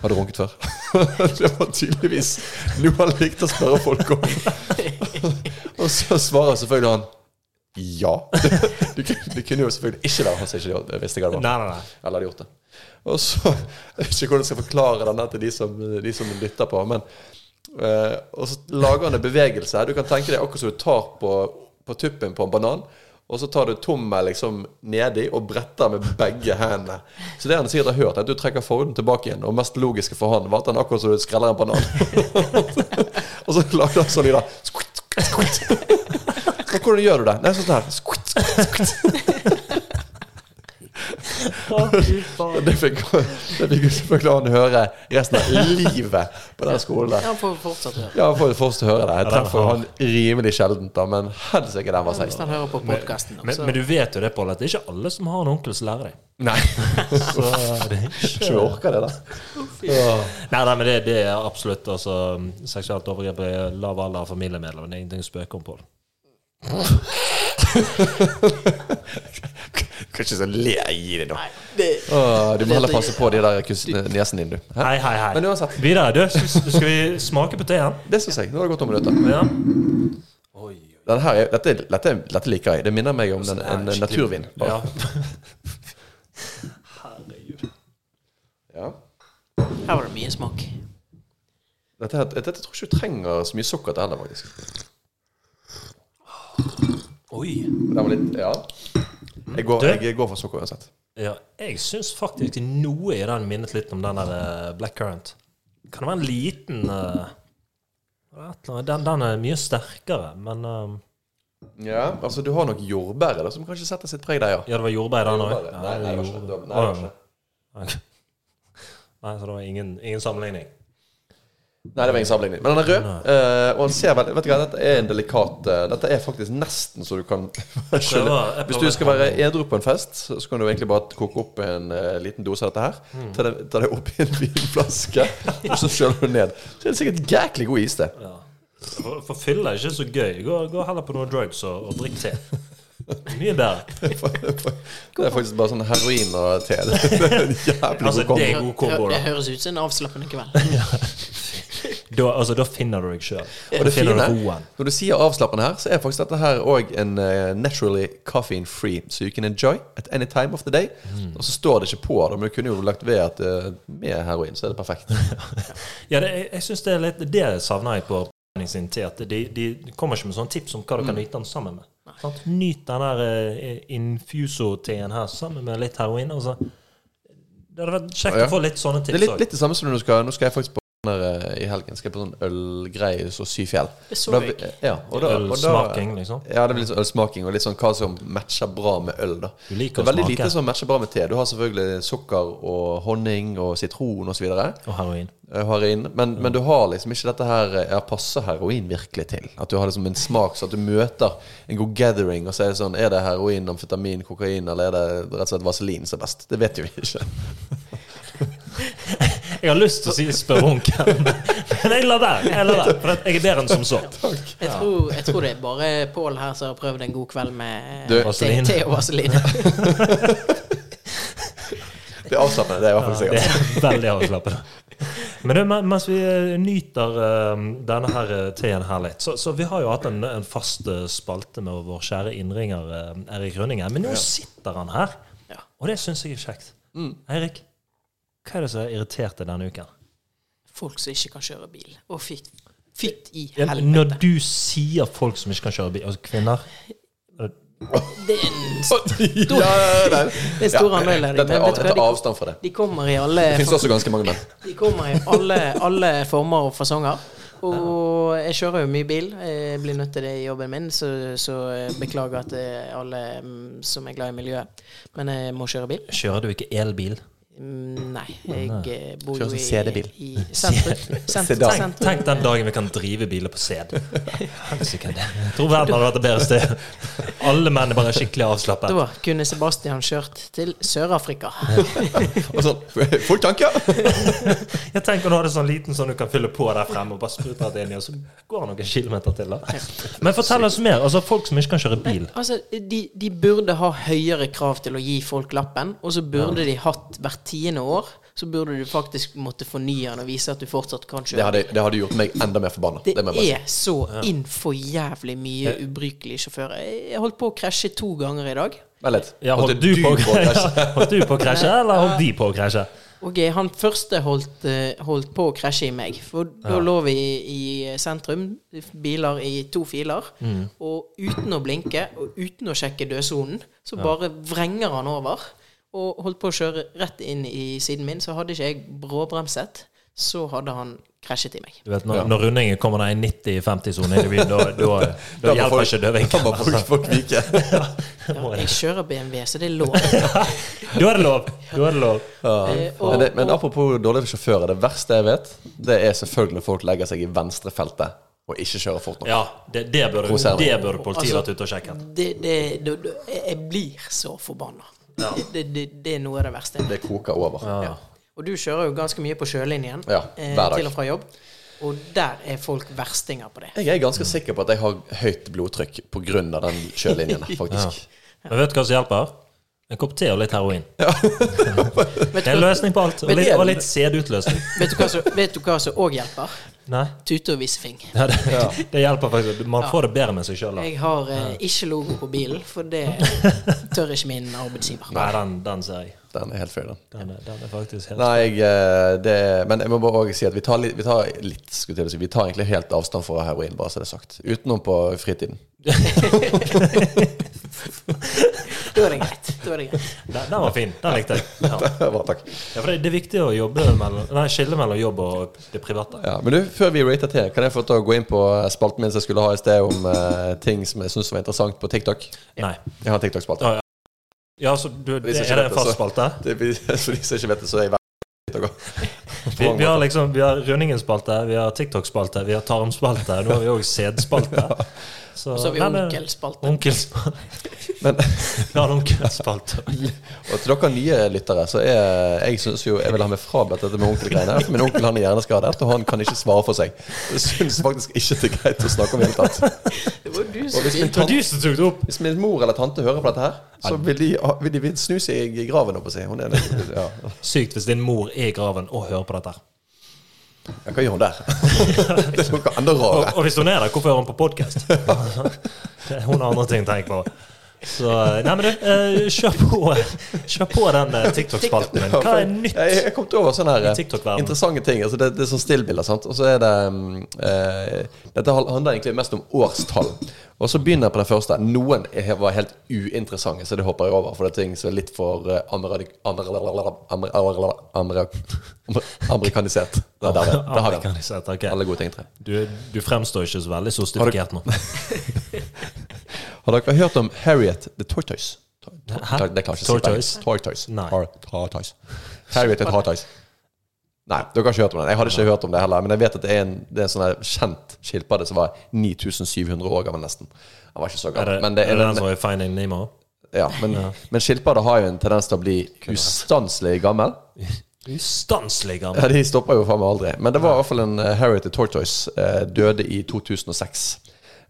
[SPEAKER 1] Har du runket før? det var tydeligvis noe han likte å spørre folk om. og så svarer selvfølgelig han ja. Det, kunne- jo selvfølgelig ikke være han som ikke visste hva det var.
[SPEAKER 2] Nei, nei, nei.
[SPEAKER 1] Eller hadde gjort det. Og så Jeg vet ikke hvordan jeg skal forklare denne til de som, de som lytter på, men eh, Og så lager han en bevegelse. Du kan tenke deg akkurat som du tar på, på tuppen på en banan. Og så tar du tommel liksom nedi og bretter med begge hendene. Så det han sikkert har hørt, er at du trekker forhuden tilbake igjen. Og mest logiske for han var at han akkurat som du skreller en banan. og så lager han sånn lyd. Og hvordan gjør du det? Nei, sånn her. Skutt, skutt, skvitt. Det fikk, det fikk jo selvfølgelig han høre resten av livet på den skolen. der.
[SPEAKER 3] Ja, fortsatt høre.
[SPEAKER 1] Ja, får jo først høre det. Jeg treffer han rimelig sjeldent, da, men helsike, den var
[SPEAKER 3] Hvis
[SPEAKER 1] seig.
[SPEAKER 3] han hører på podkasten.
[SPEAKER 2] Men, men du vet jo det, Pål, at det er ikke alle som har en onkel som lærer deg.
[SPEAKER 1] Nei,
[SPEAKER 2] Så det er
[SPEAKER 1] ikke
[SPEAKER 2] ikke
[SPEAKER 1] orker det, da.
[SPEAKER 2] Nei, nei, men det, det er absolutt altså, Seksuelt overgrep i lav alder av familiemedlemmer. Det er ingenting å spøke om, Pål.
[SPEAKER 1] Kan ikke så le i det, da.
[SPEAKER 3] Nei, det,
[SPEAKER 1] Åh, du må heller
[SPEAKER 3] Det-
[SPEAKER 1] passe på de der niesen din, du. Hæ?
[SPEAKER 2] Hei, hei, hei.
[SPEAKER 1] Men uansett,
[SPEAKER 2] Videre. Du, skal skal vi smake på teen?
[SPEAKER 1] det syns jeg. Nå har det gått to minutter.
[SPEAKER 2] Ja. Oi,
[SPEAKER 1] Denne her, er- dette, dette, dette liker jeg. Det minner meg om den, en naturvin.
[SPEAKER 2] Ja.
[SPEAKER 1] Bare.
[SPEAKER 2] Herregud.
[SPEAKER 1] Ja.
[SPEAKER 3] her var det mye smak.
[SPEAKER 1] Dette, her- dette tror jeg ikke du trenger så mye sukker til heller, faktisk.
[SPEAKER 2] Oi.
[SPEAKER 1] Den var litt Ja. Jeg går, jeg går for sukker uansett.
[SPEAKER 2] Ja, jeg syns faktisk noe i den minnet litt om den der eh, black Current. Kan det være en liten uh, den, den er mye sterkere, men um,
[SPEAKER 1] Ja, altså Du har nok jordbæret som kanskje setter sitt preg der, ja.
[SPEAKER 2] Ja, det var jordbær den òg?
[SPEAKER 1] Nei. Nei, det var ikke det. Nei,
[SPEAKER 2] så det var ingen, ingen sammenligning.
[SPEAKER 1] Nei, det var ingen sammenligning. Men den er rød, Uh, og han ser veldig Vet du hva, dette er en delikat uh, Dette er faktisk nesten så du kan skjønne. Hvis du skal være edru på en fest, så kan du egentlig bare koke opp en uh, liten dose av dette her.
[SPEAKER 2] Mm.
[SPEAKER 1] Ta, det, ta det oppi en vinflaske, og så skjøller du ned. Så er det sikkert jæklig god is, det.
[SPEAKER 2] Ja. For, for fylla er ikke så gøy. Gå, gå heller på noe drugs og, og drikk te. Mye bedre.
[SPEAKER 1] Det er faktisk bare sånn heroin og te. Det er en jævlig
[SPEAKER 2] Altså,
[SPEAKER 1] god kombo.
[SPEAKER 2] kombo,
[SPEAKER 3] Det høres ut som en avslappende kveld.
[SPEAKER 2] Da, altså, da finner du deg sjøl.
[SPEAKER 1] Og det fine, når du sier avslappende her, så er faktisk dette her òg en uh, naturally caffeine free, so you can enjoy at any time of the day.
[SPEAKER 2] Mm.
[SPEAKER 1] Og så står det ikke på det, men du kunne jo lagt ved at uh, med heroin, så er det perfekt.
[SPEAKER 2] Ja, det, jeg, jeg synes det er litt Det savner jeg på sin te. At de, de kommer ikke med sånne tips om hva du kan nyte den sammen med. Sant? Nyt den der eh, infuso-teen her sammen med litt heroin. Altså. Det hadde vært kjekt
[SPEAKER 1] Ja.
[SPEAKER 2] å få litt sånne
[SPEAKER 1] Det er litt, litt det samme som når du skal Nå skal jeg faktisk der, eh, i helgen Skal jeg på sånn ølgreie så Syfjell.
[SPEAKER 3] Det så
[SPEAKER 1] Og da-
[SPEAKER 3] jeg.
[SPEAKER 1] Ja, og da,
[SPEAKER 2] Ølsmaking, liksom.
[SPEAKER 1] Ja, det blir litt sånn ølsmaking, og litt sånn hva som matcher bra med øl. da
[SPEAKER 2] Du liker
[SPEAKER 1] er
[SPEAKER 2] smake.
[SPEAKER 1] veldig lite som matcher bra med te. Du har selvfølgelig sukker og honning og sitron osv.
[SPEAKER 2] Og heroin.
[SPEAKER 1] Heroin. Men, men du har liksom ikke dette her Ja, passer heroin virkelig til? At du har liksom en smak, så at du møter en god gathering, og så er sånn Er det heroin, amfetamin, kokain, eller er det rett og slett vaselin som er best? Det vet jo vi ikke.
[SPEAKER 2] Jeg har lyst til å si spørreonkel, men jeg lar være. Jeg lar være, for jeg er bedre enn som så.
[SPEAKER 3] Jeg tror, jeg tror det er bare Pål her som har prøvd en god kveld med
[SPEAKER 1] Du-
[SPEAKER 3] te,
[SPEAKER 2] Vaseline.
[SPEAKER 3] te og vaseline.
[SPEAKER 1] Det er avslappende, det er i hvert fall
[SPEAKER 2] Ja, det
[SPEAKER 1] sikkert.
[SPEAKER 2] er veldig avslappende. Men du, mens vi eh, nyter eh, denne her eh, teen her litt, så, så vi har jo hatt en, en fast eh, spalte med vår kjære innringer eh, Erik Rønningen. Men nå sitter han her, og det syns jeg er kjekt.
[SPEAKER 1] Mm.
[SPEAKER 2] Eirik, hva er det som har irritert deg denne uken?
[SPEAKER 3] Folk som ikke kan kjøre bil. Og fytt fytt i
[SPEAKER 2] Ja,
[SPEAKER 3] helvete.
[SPEAKER 2] Når du sier folk som ikke kan kjøre bil, altså kvinner
[SPEAKER 3] Det er en
[SPEAKER 1] ja.
[SPEAKER 3] Det er stor andel av dem,
[SPEAKER 1] avstand fra det.
[SPEAKER 3] De kommer i alle
[SPEAKER 1] Det finnes også ganske mange menn.
[SPEAKER 3] De kommer i alle, alle former og fasonger. Og jeg kjører jo mye bil. Jeg blir nødt til det i jobben min, så, så jeg beklager at det er alle mm, som er glad i miljøet. Men jeg må kjøre bil.
[SPEAKER 2] Kjører du ikke elbil?
[SPEAKER 3] Mm, Nei, jeg eh, bor jo i,
[SPEAKER 1] CD-bil.
[SPEAKER 3] i sentrum.
[SPEAKER 2] Tenk, tenk den dagen vi kan drive biler på sæd. Tror verden hadde vært et bedre sted. Alle menn er bare skikkelig avslappet.
[SPEAKER 3] Da kunne Sebastian kjørt til Sør-Afrika.
[SPEAKER 1] Og sånn, Full tanke!
[SPEAKER 2] Jeg tenker nå er det sånn liten sånn du kan fylle på der fremme og bare sprute det inn i, og så går det noen kilometer til. da. Men fortell oss mer. altså Folk som ikke kan kjøre bil.
[SPEAKER 3] Altså, de, de burde ha høyere krav til å gi folk lappen, og så burde de hatt hvert tiende år Så burde du faktisk måtte fornye den og vise at du fortsatt kan
[SPEAKER 1] Det
[SPEAKER 3] kjøre.
[SPEAKER 1] hadde, det hadde gjort meg enda mer forbanna.
[SPEAKER 3] Det
[SPEAKER 1] Det
[SPEAKER 3] er så innfor jævlig mye ubrukelige sjåfører. Jeg holdt på å krasje to ganger i dag.
[SPEAKER 1] Vent litt.
[SPEAKER 2] Ja, holdt, du på, å krasje? holdt du på å krasje, eller holdt de på å krasje?
[SPEAKER 3] Eh, han første holdt, eh, holdt på å krasje i meg. For da lå vi i sentrum, biler i to filer, og uten å blinke og uten å sjekke dødsonen, så bare vrenger han over. Og holdt på å kjøre rett inn i siden min. Så hadde ikke jeg bråbremset, så hadde han krasjet i meg.
[SPEAKER 2] Du vet, når,
[SPEAKER 1] Ja.
[SPEAKER 2] når rundingen kommer ned i 90-50-sone inn i byen, da, da, da
[SPEAKER 1] Da
[SPEAKER 2] hjelper
[SPEAKER 1] folk-
[SPEAKER 2] ikke
[SPEAKER 1] Da må folk,
[SPEAKER 2] Altså.
[SPEAKER 1] folk vike.
[SPEAKER 3] Ja, jeg kjører BMW, så det er lov.
[SPEAKER 2] Da er det lov. Da er det lov.
[SPEAKER 3] Eh, og-
[SPEAKER 1] Men, det, men apropos dårlige sjåfører, det verste jeg vet, det er selvfølgelig når folk legger seg i venstrefeltet og ikke kjører fort nok.
[SPEAKER 2] Ja, det, det, burde, det burde politiet
[SPEAKER 3] Altså-
[SPEAKER 2] vært ute og sjekket.
[SPEAKER 3] det, det, det, det, jeg blir så forbanna. Det, det, det er noe av det verste.
[SPEAKER 1] Det koker over.
[SPEAKER 2] Ja.
[SPEAKER 3] Og du kjører jo ganske mye på sjølinjen
[SPEAKER 1] Ja,
[SPEAKER 3] eh,
[SPEAKER 1] hver dag.
[SPEAKER 3] til og fra jobb. Og der er folk verstinger på det.
[SPEAKER 1] Jeg er ganske sikker på at jeg har høyt blodtrykk pga. den sjølinjen, faktisk.
[SPEAKER 2] Men vet du hva som hjelper? En kopp te og litt heroin.
[SPEAKER 3] Ja.
[SPEAKER 2] Det er en løsning på alt. Og litt, og litt sedutløsning.
[SPEAKER 3] vet du hva som- òg hjelper?
[SPEAKER 2] Nei,
[SPEAKER 3] Tute og visefing.
[SPEAKER 2] ja, det, det hjelper faktisk. Man får det bedre med seg sjøl.
[SPEAKER 3] Jeg har eh, ikke logo på bilen, for det tør ikke min arbeidsgiver.
[SPEAKER 2] Nei, den, den ser jeg.
[SPEAKER 1] Den er helt fair, den.
[SPEAKER 2] Den er, den er faktisk helt
[SPEAKER 1] Nei, jeg, eh, det, men jeg må bare òg si at vi tar litt, vi tar litt skulle til å si, Vi tar egentlig helt avstand fra heroin, bare så det er sagt. Utenom på fritiden.
[SPEAKER 3] Da er det greit. Da er det greit.
[SPEAKER 2] Den, den var fin. Den likte jeg. Ja.
[SPEAKER 1] Bra, takk.
[SPEAKER 2] Ja, for det, det er viktig å jobbe mellom, nei, skille mellom jobb og det private.
[SPEAKER 1] Ja, men du, før vi rater til, kan jeg få til å gå inn på spalten min som jeg skulle ha i sted om eh, ting som jeg syns var interessant på TikTok?
[SPEAKER 2] Nei.
[SPEAKER 1] Jeg har en TikTok-spalte.
[SPEAKER 2] Ja, Ja, så du, det, er det en fast spalte?
[SPEAKER 1] Det, for de som ikke vet det, så er jeg.
[SPEAKER 2] Vi, vi har liksom Vi har Rønningen-spalte, vi har TikTok-spalte, vi har Tarm-spalte. Nå har vi òg sæd-spalte. Så,
[SPEAKER 3] Og så har vi onkelspalte.
[SPEAKER 2] Onkelspalte.
[SPEAKER 1] Men
[SPEAKER 2] Vi har en onkelspalte.
[SPEAKER 1] og til dere nye lyttere, så er jeg synes jo Jeg vil ha meg frabedt dette med onkelgreiene. For min onkel han er hjerneskadet, og han kan ikke svare for seg. Jeg syns faktisk ikke det er greit å snakke om i det hele tatt.
[SPEAKER 3] Det var du som
[SPEAKER 1] hvis min, tante,
[SPEAKER 2] du som tok det opp!
[SPEAKER 1] hvis min mor eller tante hører på dette her, så vil de, vil de snu seg i graven, holdt på å si. Ja.
[SPEAKER 2] Sykt hvis din mor er i graven og hører på dette. her.
[SPEAKER 1] Ja, hva gjør hun der? det er noe enda
[SPEAKER 2] Og,
[SPEAKER 1] rarere.
[SPEAKER 2] og hvis hun er der, hvorfor hører hun på podkast? Hun har andre ting å tenke på. Så Nei, men du, eh, kjør på Kjør på den eh, TikTok-spalten din. Hva er nytt?
[SPEAKER 1] Jeg, jeg kom til over sånne her,
[SPEAKER 2] I
[SPEAKER 1] interessante ting. Altså det, det er sånn stillbilder, sant. Og så er det mm, eh, Dette handler egentlig mest om årstall. Og så begynner jeg på det første. Noen er- var helt uinteressante, så det hopper jeg over. For det er ting som er litt for eh, ameri, ameri, ameri, ameri, ameri, amerikanisert. Der, der har vi.
[SPEAKER 2] Amerikanisert, ok.
[SPEAKER 1] Alle gode ting, tre.
[SPEAKER 2] Du, du fremstår ikke så veldig sostifikert nå.
[SPEAKER 1] Har dere hørt om Harriet the Tortoise?
[SPEAKER 2] Hæ?
[SPEAKER 1] Det klarer ikke å si.
[SPEAKER 2] Tortoise?
[SPEAKER 1] Tortoise.
[SPEAKER 2] Nei.
[SPEAKER 1] Tortoise. Harriet the Tortoise. Nei, dere har ikke hørt om den. Jeg hadde ikke hørt om det heller. Men jeg vet at det er en, det er en sånn kjent skilpadde som var 9700 år gammel, nesten. Han var ikke så
[SPEAKER 2] Er
[SPEAKER 1] gammel. men, det
[SPEAKER 2] er det den som er i Finding Nemo?
[SPEAKER 1] ja, men, men skilpadder har jo en tendens til å bli ustanselig gammel.
[SPEAKER 2] Ustanselig gammel! Ja.
[SPEAKER 1] De stopper jo faen meg aldri. Men det var i hvert fall en uh, Harriet the Tortoise. eh, døde i 2006.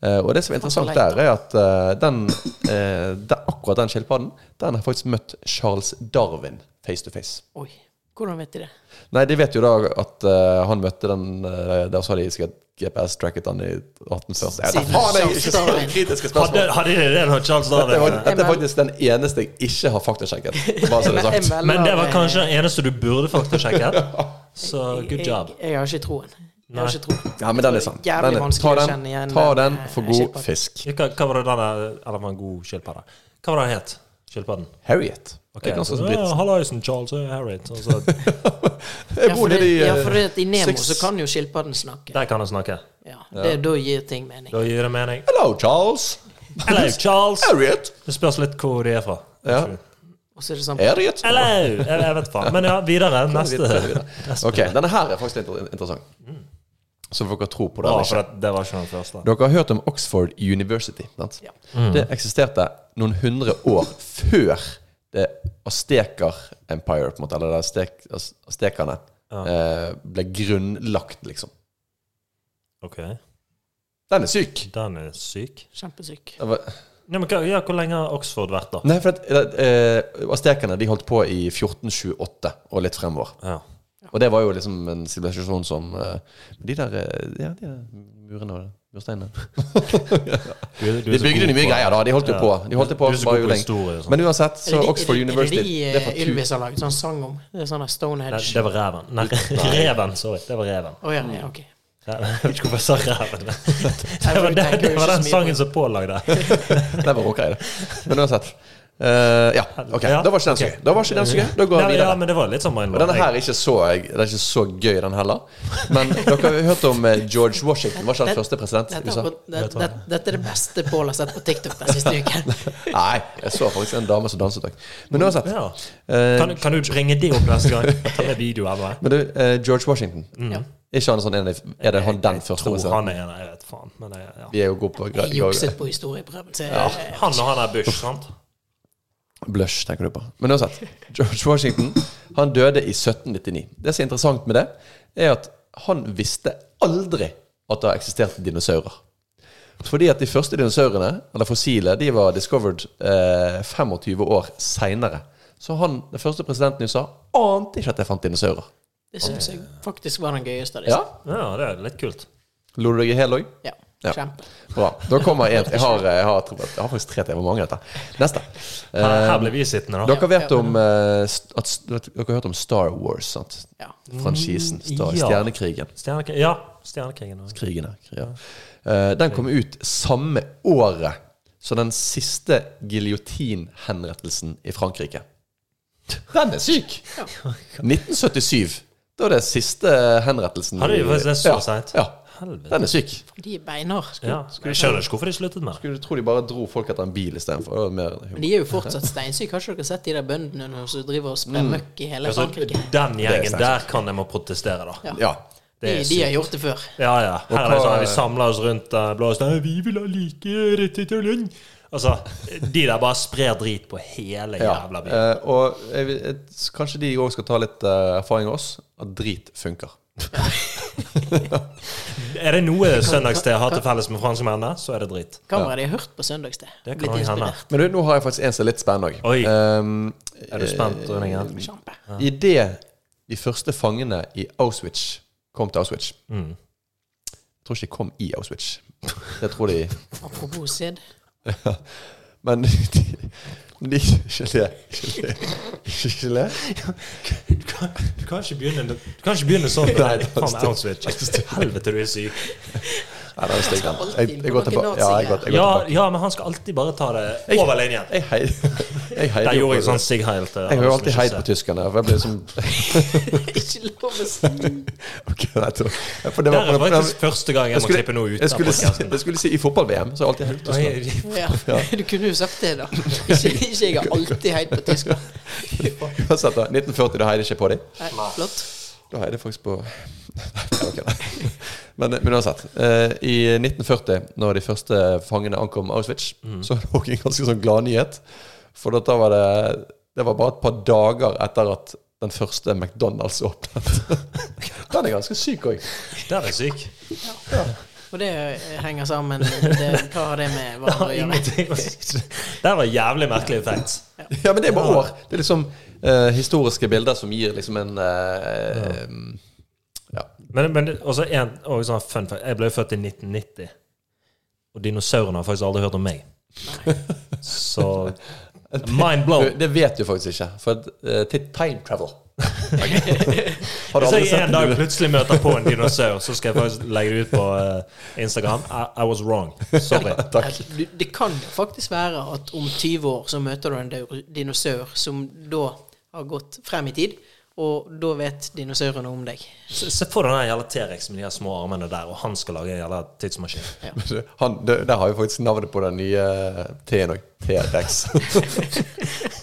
[SPEAKER 1] Eh, og det som er interessant der, er at eh, den, eh, den, akkurat den skilpadden Den har faktisk møtt Charles Darwin face to face.
[SPEAKER 3] Oi. Hvordan vet de det?
[SPEAKER 1] Nei, de vet jo da at han møtte den uh, Der så de sikkert GPS-tracket han i 1840. Jeg vet da
[SPEAKER 3] Siden
[SPEAKER 1] faen, jeg er
[SPEAKER 3] Charles
[SPEAKER 1] ikke så kritiske
[SPEAKER 2] Hadde, hadde de det da, Charles
[SPEAKER 1] Dette, var,
[SPEAKER 2] Darwin
[SPEAKER 1] dette er faktisk den eneste jeg ikke har faktasjekket. Bare så det er sagt.
[SPEAKER 2] Men det var kanskje den eneste du burde faktasjekket. Så good job.
[SPEAKER 3] Jeg, jeg har ikke troen. Jeg har ikke tro.
[SPEAKER 1] Ja, men den er sann.
[SPEAKER 3] Jævlig
[SPEAKER 1] Den er-
[SPEAKER 3] vanskelig
[SPEAKER 1] Ta
[SPEAKER 3] å
[SPEAKER 1] den,
[SPEAKER 3] kjenne igjen
[SPEAKER 1] ta
[SPEAKER 3] den,
[SPEAKER 1] den
[SPEAKER 3] eh,
[SPEAKER 1] for god
[SPEAKER 3] skilpadden.
[SPEAKER 1] fisk.
[SPEAKER 2] Hva, hva var det den der Eller var en god skilpadde? Hva var det den het? Skilpadden?
[SPEAKER 1] Harriet.
[SPEAKER 2] Ok,
[SPEAKER 1] Det er ganske
[SPEAKER 2] så,
[SPEAKER 1] så
[SPEAKER 2] ja. Hallaisen, Charles og Harriet. Og så,
[SPEAKER 1] Jeg
[SPEAKER 3] Ja,
[SPEAKER 1] bor nede
[SPEAKER 3] det,
[SPEAKER 1] i
[SPEAKER 3] ja,
[SPEAKER 1] eh,
[SPEAKER 3] for det at i Nemo
[SPEAKER 1] six-
[SPEAKER 3] så kan jo skilpadden snakke.
[SPEAKER 2] der kan den snakke.
[SPEAKER 3] Ja, det, Da gir ting mening.
[SPEAKER 2] Da gir det mening.
[SPEAKER 1] Hello, Charles.
[SPEAKER 2] Hello, Charles!
[SPEAKER 1] Harriet.
[SPEAKER 2] Det spørs litt hvor de er fra.
[SPEAKER 1] Ja.
[SPEAKER 3] Og så er det sånn
[SPEAKER 1] Harriet.
[SPEAKER 2] Hello! Jeg, jeg vet faen. Men ja, videre. Neste.
[SPEAKER 1] Videre, videre. Ok, denne her er faktisk litt interessant. Så får dere tro på det. Eller
[SPEAKER 2] for
[SPEAKER 1] ikke.
[SPEAKER 2] det, det var ikke den første.
[SPEAKER 1] Dere har hørt om Oxford University. Sant?
[SPEAKER 3] Ja.
[SPEAKER 1] Det eksisterte noen hundre år før det Asteker Empire, på en måte, eller det Aztek, Az- aztekerne, eh, ble grunnlagt, liksom.
[SPEAKER 2] Ok.
[SPEAKER 1] Den er syk.
[SPEAKER 2] Den er syk.
[SPEAKER 3] Kjempesyk.
[SPEAKER 1] Det var-
[SPEAKER 2] Ja, men hva, ja, hvor lenge har Oxford vært, da?
[SPEAKER 1] Nei, for at, eh, Aztekerne de holdt på i 1428 og litt fremover.
[SPEAKER 2] Ja.
[SPEAKER 1] Og det var jo liksom en sivilisasjon som eh, De der eh, Ja, de der murene og mursteinene. De bygde jo mye greier, da. De holdt jo
[SPEAKER 2] Ja.
[SPEAKER 1] på. De holdt på
[SPEAKER 2] Du er så god
[SPEAKER 1] jo
[SPEAKER 2] på historie og sånn.
[SPEAKER 1] Men uansett, så
[SPEAKER 3] de-
[SPEAKER 1] Oxford
[SPEAKER 3] er det,
[SPEAKER 1] University
[SPEAKER 3] Er det de
[SPEAKER 1] det er
[SPEAKER 3] eh, Ylvis har laget sånn sang om? Det er sånn der
[SPEAKER 2] Nei,
[SPEAKER 3] Stonehenge.
[SPEAKER 2] det var reven. Nei, reven. Sorry. Det var reven.
[SPEAKER 3] Å ja, ja, ok.
[SPEAKER 2] Jeg vet ikke hvorfor jeg sa reven. Det var, det, det var den sangen
[SPEAKER 3] på-
[SPEAKER 2] som pålagde.
[SPEAKER 1] Det var ok, det. Men uansett. Eh, ja, ok.
[SPEAKER 2] Ja,
[SPEAKER 1] Da var ikke den så gøy. Da var ikke den så gøy. Da går vi videre.
[SPEAKER 2] Ja, men det var litt sånn
[SPEAKER 1] Og denne her er ikke så, det er ikke så gøy, den heller. Men dere har jo hørt om eh, George Washington. Var ikke han første president i
[SPEAKER 3] Dette,
[SPEAKER 1] USA?
[SPEAKER 3] er på- det, det, dette er det beste Pål har sett på TikTok den siste uken.
[SPEAKER 1] Nei, jeg så faktisk en dame som danset òg. Men uansett.
[SPEAKER 2] Ja.
[SPEAKER 1] eh,
[SPEAKER 2] Kan, kan du bringe det opp neste gang? Ta med video eller.
[SPEAKER 1] Men du, uh, George Washington.
[SPEAKER 3] Ja.
[SPEAKER 1] Er ikke han sånn en, av- Er det han den første
[SPEAKER 2] Tror han er en, jeg vet faen. Men det, ja.
[SPEAKER 1] Vi er jo gode på
[SPEAKER 3] Jeg jukset på historieprøven. Ja.
[SPEAKER 2] Han og han er Bush, sant?
[SPEAKER 1] Blush, tenker du på. Men uansett. George Washington han døde i 1799. Det som er interessant med det, er at han visste aldri at det har eksistert dinosaurer. Fordi at de første dinosaurene, eller fossile, de var discovered eh, 25 år seinere. Så han, den første presidenten i USA, ante ikke at jeg fant dinosaurer.
[SPEAKER 3] det syns jeg faktisk var den gøyeste Liksom.
[SPEAKER 1] Ja,
[SPEAKER 2] Ja, det er litt kult.
[SPEAKER 1] Lo du deg i hjel òg?
[SPEAKER 3] Ja,
[SPEAKER 1] Ja. Bra. Da kommer en Jeg har, jeg har, jeg har faktisk tre til. Hvor mange er dette? Neste.
[SPEAKER 2] Her, her
[SPEAKER 1] Eh,
[SPEAKER 2] ble vi sittende, da.
[SPEAKER 1] dere vet om eh, at, Dere har hørt om Star Wars, sant?
[SPEAKER 3] Ja.
[SPEAKER 1] Franchisen. Star,
[SPEAKER 2] ja.
[SPEAKER 1] Stjernekrigen.
[SPEAKER 2] Stjernekrigen. Ja, Stjernekrigen. også.
[SPEAKER 1] Krigene. Ja. Eh, den kom ut samme året som den siste giljotinhenrettelsen i Frankrike. Den er syk! 1977. Da er det siste henrettelsen Har
[SPEAKER 2] du, det så
[SPEAKER 1] ja,
[SPEAKER 2] sent?
[SPEAKER 1] Ja.
[SPEAKER 2] Helvete.
[SPEAKER 1] Den er syk.
[SPEAKER 3] De er beinhard.
[SPEAKER 2] Ja. Jeg skjønner ikke hvorfor de sluttet med det.
[SPEAKER 1] Skulle tro de bare dro folk etter en bil istedenfor.
[SPEAKER 3] De er jo fortsatt steinsyke. Har ikke dere sett de der bøndene som driver og
[SPEAKER 1] Mm.
[SPEAKER 3] møkk i hele
[SPEAKER 2] Altså,
[SPEAKER 3] Frankrike?
[SPEAKER 2] den gjengen
[SPEAKER 1] er
[SPEAKER 2] der kan de må protestere, da.
[SPEAKER 3] Ja.
[SPEAKER 1] Ja.
[SPEAKER 3] De, de har gjort det før.
[SPEAKER 2] Ja, ja. Her er det sånn vi samler oss rundt uh, blå stein. Vi vil ha like rett til lønn. Altså, de der bare sprer drit på hele jævla byen.
[SPEAKER 1] eh, og jeg, jeg, kanskje de òg skal ta litt uh, erfaring av oss, at drit funker.
[SPEAKER 2] Er det noe søndagssted har til felles med franskmennene, så er det drit.
[SPEAKER 3] Kameraet de har hørt på søndagste.
[SPEAKER 2] Det kan
[SPEAKER 3] Blitt inspirert.
[SPEAKER 1] Men du, nå har jeg faktisk en som er litt spennende òg. Um,
[SPEAKER 2] Er du spent, Rønningen?
[SPEAKER 3] Kjempe.
[SPEAKER 1] Idet de første fangene i Auschwitz kom til Auschwitz
[SPEAKER 2] Mm.
[SPEAKER 1] Jeg tror ikke de kom i Auschwitz. Det tror de
[SPEAKER 3] Apropos SID.
[SPEAKER 1] Men de, de Ikke le. Ikke le. Ikke le.
[SPEAKER 2] Du kan, ikke begynne Du kan ikke begynne sånn.
[SPEAKER 1] Nei, det
[SPEAKER 2] Faen,
[SPEAKER 1] stygt.
[SPEAKER 2] Helvete, du er syk.
[SPEAKER 1] Nei, det er
[SPEAKER 3] stygt.
[SPEAKER 1] Jeg, jeg går tilbake. Ja, jeg går, jeg går
[SPEAKER 2] Ja,
[SPEAKER 1] tilbake.
[SPEAKER 2] ja, men han skal alltid bare ta det over linjen.
[SPEAKER 1] Jeg jeg
[SPEAKER 2] Der gjorde jeg sånn Sig Heil til
[SPEAKER 1] Jeg har jo alltid heid på tyskerne. For jeg blir som
[SPEAKER 3] Ikke lov å si
[SPEAKER 1] okay, nei. Ja, for
[SPEAKER 2] Det
[SPEAKER 1] det var-
[SPEAKER 2] faktisk første gang jeg må
[SPEAKER 1] skulle-
[SPEAKER 2] klippe noe ut
[SPEAKER 1] jeg skulle, jeg skulle si i fotball-VM, så har jeg alltid heid på tyskerne.
[SPEAKER 3] ja. Du kunne jo sagt det, da. Ikke, ikke jeg har alltid heid på tyskerne.
[SPEAKER 1] Uansett, da. 1940, da heier jeg ikke på dem.
[SPEAKER 3] Flott.
[SPEAKER 1] Da heier jeg faktisk på Nei, ok, nei. Men, men uansett. Eh, I 1940, når de første fangene ankom Auschwitz, så var det også en ganske sånn gladnyhet. For da var det Det var bare et par dager etter at den første McDonald's åpnet. Den er ganske syk òg.
[SPEAKER 2] Den er syk.
[SPEAKER 3] Og det henger sammen det, Hva har det med hverandre å gjøre?
[SPEAKER 2] Ingenting. Var jævlig merkelig effekt.
[SPEAKER 1] Ja, men det er bare år. Det er liksom uh, historiske bilder som gir liksom en eh, Ja.
[SPEAKER 2] Men, men også en og sånn fun fact. Jeg ble født i 1990. Og dinosaurene har faktisk aldri hørt om meg. Nei. Så mind blow.
[SPEAKER 1] det vet du faktisk ikke. For uh, til time travel
[SPEAKER 2] Hvis jeg en dag plutselig møter på en dinosaur, så skal jeg faktisk legge det ut på eh, Instagram. I, I was wrong. Sorry.
[SPEAKER 1] Takk.
[SPEAKER 3] Det kan faktisk være at om 20 år så møter du en dinosaur som da har gått frem i tid, og da vet dinosaurene om deg.
[SPEAKER 2] Se, se for deg den jævla T-rex med de her små armene der, og han skal lage en jævla tidsmaskin.
[SPEAKER 1] Han, det, der har vi faktisk navnet på den nye T-en òg. T-rex.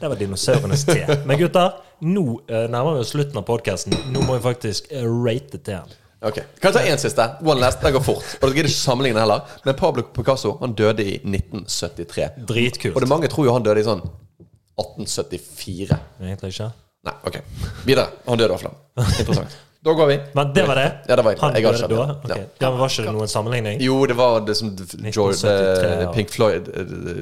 [SPEAKER 2] Det var dinosaurenes T. Men gutter, nå eh, nærmer vi oss slutten av podkasten. Nå må vi faktisk eh, rate T-en.
[SPEAKER 1] Ok, Kan jeg ta én siste? One last. Den går fort. Og dere gidder ikke sammenligne heller. Men Pablo Picasso han døde i 1973.
[SPEAKER 2] Dritkult.
[SPEAKER 1] Og det mange tror jo han døde i sånn 1874.
[SPEAKER 2] Egentlig ikke.
[SPEAKER 1] Nei, ok. Videre. Han døde av hvert. Interessant. Da går vi.
[SPEAKER 2] Men det var det?
[SPEAKER 1] Ja, det var
[SPEAKER 2] Han
[SPEAKER 1] jeg har
[SPEAKER 2] døde da? Okay.
[SPEAKER 1] Ja.
[SPEAKER 2] Ja, men Var ikke det noen sammenligning?
[SPEAKER 1] Jo, det var det som George,
[SPEAKER 2] 1973,
[SPEAKER 1] eh,
[SPEAKER 2] ja.
[SPEAKER 1] Pink Floyd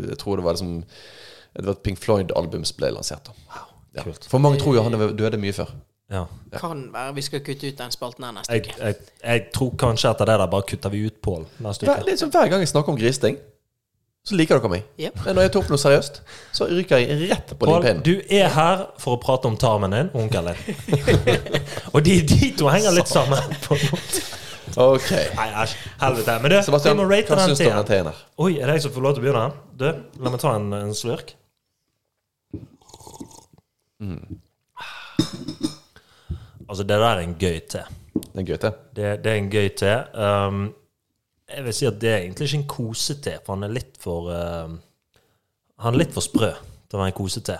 [SPEAKER 1] Jeg tror det var det som Det var et Pink Floyd-album som ble lansert. da ja.
[SPEAKER 2] kult.
[SPEAKER 1] For mange tror jo han døde mye før.
[SPEAKER 2] Ja.
[SPEAKER 3] Kan være vi skal kutte ut den spalten her neste uke.
[SPEAKER 2] jeg, jeg tror kanskje etter det der bare kutter vi ut Pål neste
[SPEAKER 1] Hver,
[SPEAKER 2] uke.
[SPEAKER 1] det er som hver gang jeg snakker om gristing, så liker dere meg.
[SPEAKER 3] Yep.
[SPEAKER 1] Men når jeg tar opp noe seriøst, så ryker jeg rett på
[SPEAKER 2] din
[SPEAKER 1] limpinnen.
[SPEAKER 2] du er her for å prate om tarmen din og onkelen din. og de, de to henger litt sammen. på en måte.
[SPEAKER 1] Ok.
[SPEAKER 2] Nei, æsj. Helvete. Men du, vi må rate
[SPEAKER 1] hva
[SPEAKER 2] den teen. Oi, er det jeg som får lov til å begynne? Du, la meg ta en, en slurk. Altså, det der er en gøy te.
[SPEAKER 1] Det er en gøy te.
[SPEAKER 2] Det, det er en gøy te. Um, jeg vil si at det er egentlig ikke en kosete, for han er litt for uh, Han er litt for sprø til å være en kosete.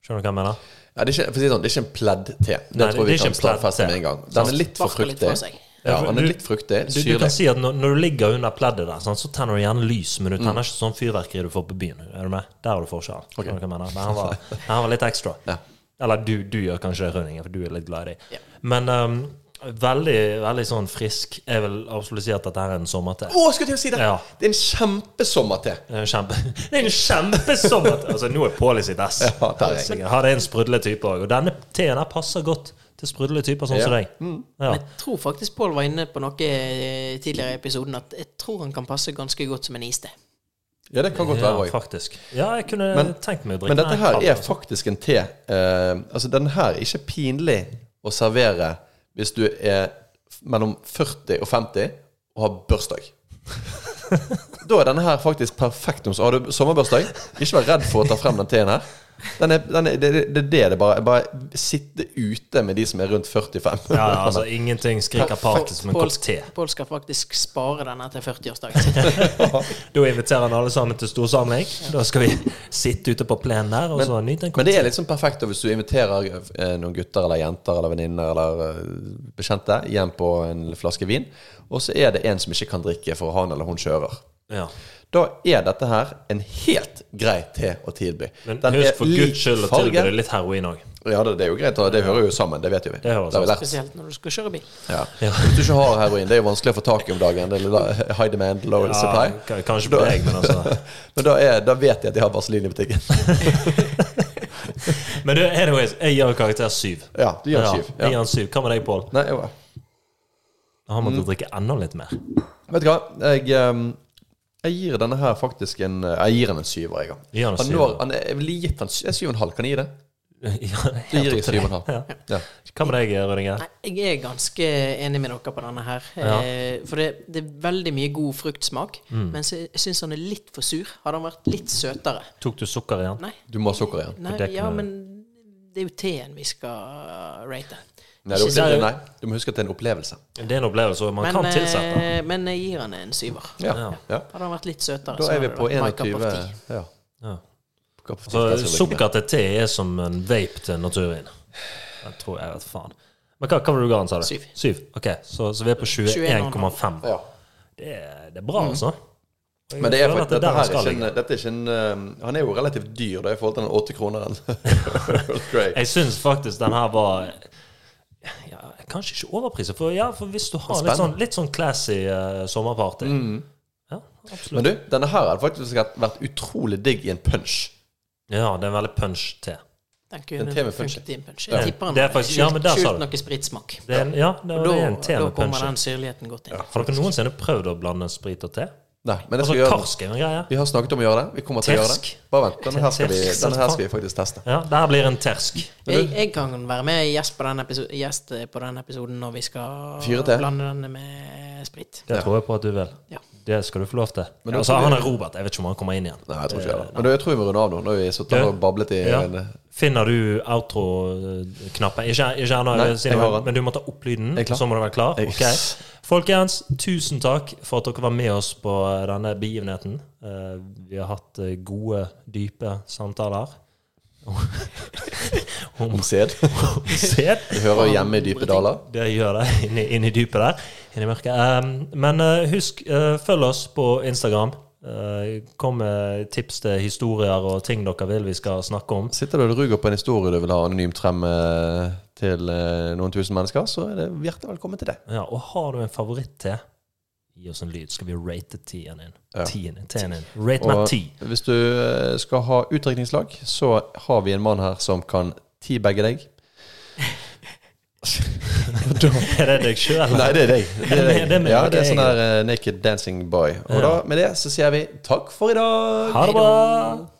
[SPEAKER 2] Skjønner du hva jeg mener?
[SPEAKER 1] Ja, det, er ikke, for å si sånn, det er ikke en pledd-te. Det
[SPEAKER 2] Nei,
[SPEAKER 1] tror
[SPEAKER 2] det
[SPEAKER 1] vi
[SPEAKER 2] ikke
[SPEAKER 1] kan
[SPEAKER 2] en
[SPEAKER 1] stadfeste med en gang. Den er litt for fruktig. Ja, den er litt fruktig.
[SPEAKER 2] Du, du kan si at når, når du ligger under pleddet der, sånn, så tenner du gjerne lys, men du tenner ikke sånn fyrverkeri du får på byen. Er du med? Der har du forskjell. Skjønner du hva jeg mener? Men han var, han var litt ekstra.
[SPEAKER 1] Ja.
[SPEAKER 2] Eller du, du gjør kanskje det, Rønningen, for du er litt glad i det.
[SPEAKER 3] Ja.
[SPEAKER 2] Men um, veldig, veldig sånn frisk. Jeg vil absolutt si at dette er en sommerte.
[SPEAKER 1] Å, skulle til å si det!
[SPEAKER 2] Ja.
[SPEAKER 1] Det er en kjempesommer-te.
[SPEAKER 2] Det er en kjempe Det er en kjempesommerte! Altså, nå er Pål i sitt ess.
[SPEAKER 1] Ja, er
[SPEAKER 2] har en sprudletype òg. Og denne teen her passer godt til sprudletyper sånn som deg. Mm. Ja.
[SPEAKER 3] Jeg tror faktisk Pål var inne på noe eh, tidligere i episoden at jeg tror han kan passe ganske godt som en iste.
[SPEAKER 1] Ja, det kan godt være òg.
[SPEAKER 2] faktisk. Ja, jeg kunne
[SPEAKER 1] Men-
[SPEAKER 2] tenkt meg å drikke
[SPEAKER 1] Men dette her er
[SPEAKER 2] altså.
[SPEAKER 1] faktisk en te. Uh, altså, den her er ikke pinlig å servere hvis du er mellom 40 og 50 og har bursdag. da er denne her faktisk perfekt. om- Har du sommerbørsdag? Ikke vær redd for å ta frem den teen her. Den er, den er, det, det, det er det det bare Bare sitte ute med de som er rundt 45.
[SPEAKER 2] Ja, ja, altså Ingenting skriker party som en kopp te.
[SPEAKER 3] Pål skal faktisk spare denne til 40-årsdagen.
[SPEAKER 2] Da inviterer han alle sammen til storsamling. Da skal vi sitte ute på plenen der og så nyte en kopp
[SPEAKER 1] Men
[SPEAKER 2] det
[SPEAKER 1] er sånn perfekt hvis du inviterer eh, noen gutter eller jenter eller venninner eller eh, bekjente hjem på en flaske vin, og så er det en som ikke kan drikke for han eller hun kjører.
[SPEAKER 2] Ja.
[SPEAKER 1] Da er dette her en helt grei te å tilby.
[SPEAKER 2] Men
[SPEAKER 1] Den
[SPEAKER 2] husk for guds skyld å tilby det litt heroin òg.
[SPEAKER 1] Ja, det, det er jo greit. og Det hører jo sammen. Det vet jo vi.
[SPEAKER 2] Det hører
[SPEAKER 1] sammen.
[SPEAKER 3] Spesielt når du skal kjøre bil.
[SPEAKER 1] Ja. Hvis du ikke har heroin, det er jo vanskelig å få tak i om dagen. Det er high demand, low
[SPEAKER 2] Ja,
[SPEAKER 1] supply.
[SPEAKER 2] kanskje på deg, men altså
[SPEAKER 1] Men da, er, da vet de at de har Vaselin i butikken.
[SPEAKER 2] Men du, anyways, jeg gir karakter syv.
[SPEAKER 1] Ja, du gir en
[SPEAKER 2] Ja,
[SPEAKER 1] syv.
[SPEAKER 2] jeg gir syv. Hva med deg, Pål?
[SPEAKER 1] Nei, jo.
[SPEAKER 2] man til
[SPEAKER 1] å
[SPEAKER 2] drikke enda litt mer.
[SPEAKER 1] Vet du hva? Jeg, ehm, jeg gir denne her faktisk en Jeg gir den en syver, jeg.
[SPEAKER 2] Gi han en
[SPEAKER 1] Han når, han er, jeg ville gitt han en syv og en halv. Kan jeg gi det?
[SPEAKER 2] Ja,
[SPEAKER 1] Det gir jeg syv og en halv. Ja.
[SPEAKER 2] Ja. Hva med deg,
[SPEAKER 3] Rødinger? Jeg er ganske enig med dere på denne her.
[SPEAKER 2] Ja.
[SPEAKER 3] Eh, for det, det er veldig mye god fruktsmak,
[SPEAKER 2] Mm.
[SPEAKER 3] men jeg syns han er litt for sur. Hadde han vært litt søtere
[SPEAKER 2] Tok du sukker igjen?
[SPEAKER 3] Nei,
[SPEAKER 1] Du må ha sukker igjen.
[SPEAKER 3] nei ja, men det er jo teen vi skal rate.
[SPEAKER 1] Nei, det er opplevelse. nei, du må huske at det er en opplevelse.
[SPEAKER 2] Det er en opplevelse, og man
[SPEAKER 3] Men,
[SPEAKER 2] kan tilsette.
[SPEAKER 3] eh, men jeg gir han en syver.
[SPEAKER 1] Ja.
[SPEAKER 2] Ja.
[SPEAKER 1] ja.
[SPEAKER 3] Hadde han vært litt søtere,
[SPEAKER 1] Da
[SPEAKER 3] så
[SPEAKER 1] er vi
[SPEAKER 3] hadde
[SPEAKER 1] på
[SPEAKER 3] det vært my cup
[SPEAKER 1] 21 ja.
[SPEAKER 2] Ja. Så
[SPEAKER 1] drikke
[SPEAKER 2] sukker til te er som en vape til naturvin. Jeg tror jeg vet faen. Men hva, hva var det du ga han, sa du?
[SPEAKER 3] Syv.
[SPEAKER 2] Syv. Ok, så, så vi er på 21,5.
[SPEAKER 1] med. Ja.
[SPEAKER 2] Det, det er bra, altså.
[SPEAKER 1] Mm. Men det er faktisk, dette, her er ikke en, dette er ikke en eh, Han er jo relativt dyr da, i forhold til den 80 kroneren.
[SPEAKER 2] Jeg syns faktisk den her var ja, Kanskje ikke overpriser, for, ja, for hvis du har litt sånn, litt sånn classy uh, sommerparty Ja, absolutt.
[SPEAKER 1] Men du, denne her hadde faktisk vært utrolig digg i en punch.
[SPEAKER 2] Ja, det er en veldig punch-te.
[SPEAKER 3] Den
[SPEAKER 1] En
[SPEAKER 3] kunne
[SPEAKER 1] te med punch.
[SPEAKER 3] funket i en punch.
[SPEAKER 2] Ja.
[SPEAKER 3] Tipper
[SPEAKER 2] den er faktisk- ja, men der sa
[SPEAKER 3] skjult
[SPEAKER 2] du.
[SPEAKER 3] noe spritsmak.
[SPEAKER 2] Det er ja, det er,
[SPEAKER 3] da,
[SPEAKER 2] det er en te
[SPEAKER 3] da kommer den syrligheten godt inn.
[SPEAKER 2] Har dere noensinne prøvd å blande sprit og te?
[SPEAKER 1] Nei, men det
[SPEAKER 2] Altså,
[SPEAKER 1] vi gjøre.
[SPEAKER 2] karsk er en greie.
[SPEAKER 1] Vi har snakket om å gjøre det. Vi kommer til å gjøre det. Bare vent. Denne her skal vi, denne her skal vi faktisk teste.
[SPEAKER 2] Ja, det her blir en tersk.
[SPEAKER 3] Jeg, jeg kan være med gjest på den, episo gjest på den episoden når vi skal blande denne med sprit.
[SPEAKER 2] Det tror jeg på at du vil.
[SPEAKER 3] Ja.
[SPEAKER 2] Det skal du få lov til.
[SPEAKER 1] Men
[SPEAKER 2] altså, han er Robert. Jeg vet ikke om han kommer inn igjen.
[SPEAKER 1] Nei, jeg tror ikke det. Men du, jeg tror vi må runde av nå. Nå har vi sittet og bablet i
[SPEAKER 2] Ja.
[SPEAKER 1] en
[SPEAKER 2] Finner du outro-knappen? Ikke, ikke ennå,
[SPEAKER 1] den.
[SPEAKER 2] men du må ta opp lyden. Så må du være klar.
[SPEAKER 1] Jeg-
[SPEAKER 2] Ok. Folkens, tusen takk for at dere var med oss på denne begivenheten. Eh, Vi har hatt eh, gode, dype samtaler.
[SPEAKER 1] om sæd. Du hører hjemme i dype daler.
[SPEAKER 2] det gjør det inni, inni dypet der. Inni mørket. Men eh, husk, eh, følg oss på Instagram. Eh, kom med tips til historier og ting dere vil vi skal snakke om.
[SPEAKER 1] Sitter du og ruger på en historie du vil ha anonymt frem eh, til eh, noen tusen mennesker, så er det hjertelig velkommen til det.
[SPEAKER 2] Ja, og har du en favoritt til, gi oss en lyd, skal vi rate tien din.
[SPEAKER 1] Ja.
[SPEAKER 2] Tien din, din. Rate meg ti.
[SPEAKER 1] hvis du eh, skal ha utdrikningslag, så har vi en mann her som kan teabagge deg.
[SPEAKER 2] Er det deg sjøl?
[SPEAKER 1] Nei, det er deg. Det er,
[SPEAKER 2] det er
[SPEAKER 1] Ja, det er sånn der uh, naked dancing boy. Og
[SPEAKER 2] Ja.
[SPEAKER 1] da, med det så sier vi takk for i dag.
[SPEAKER 2] Ha det bra!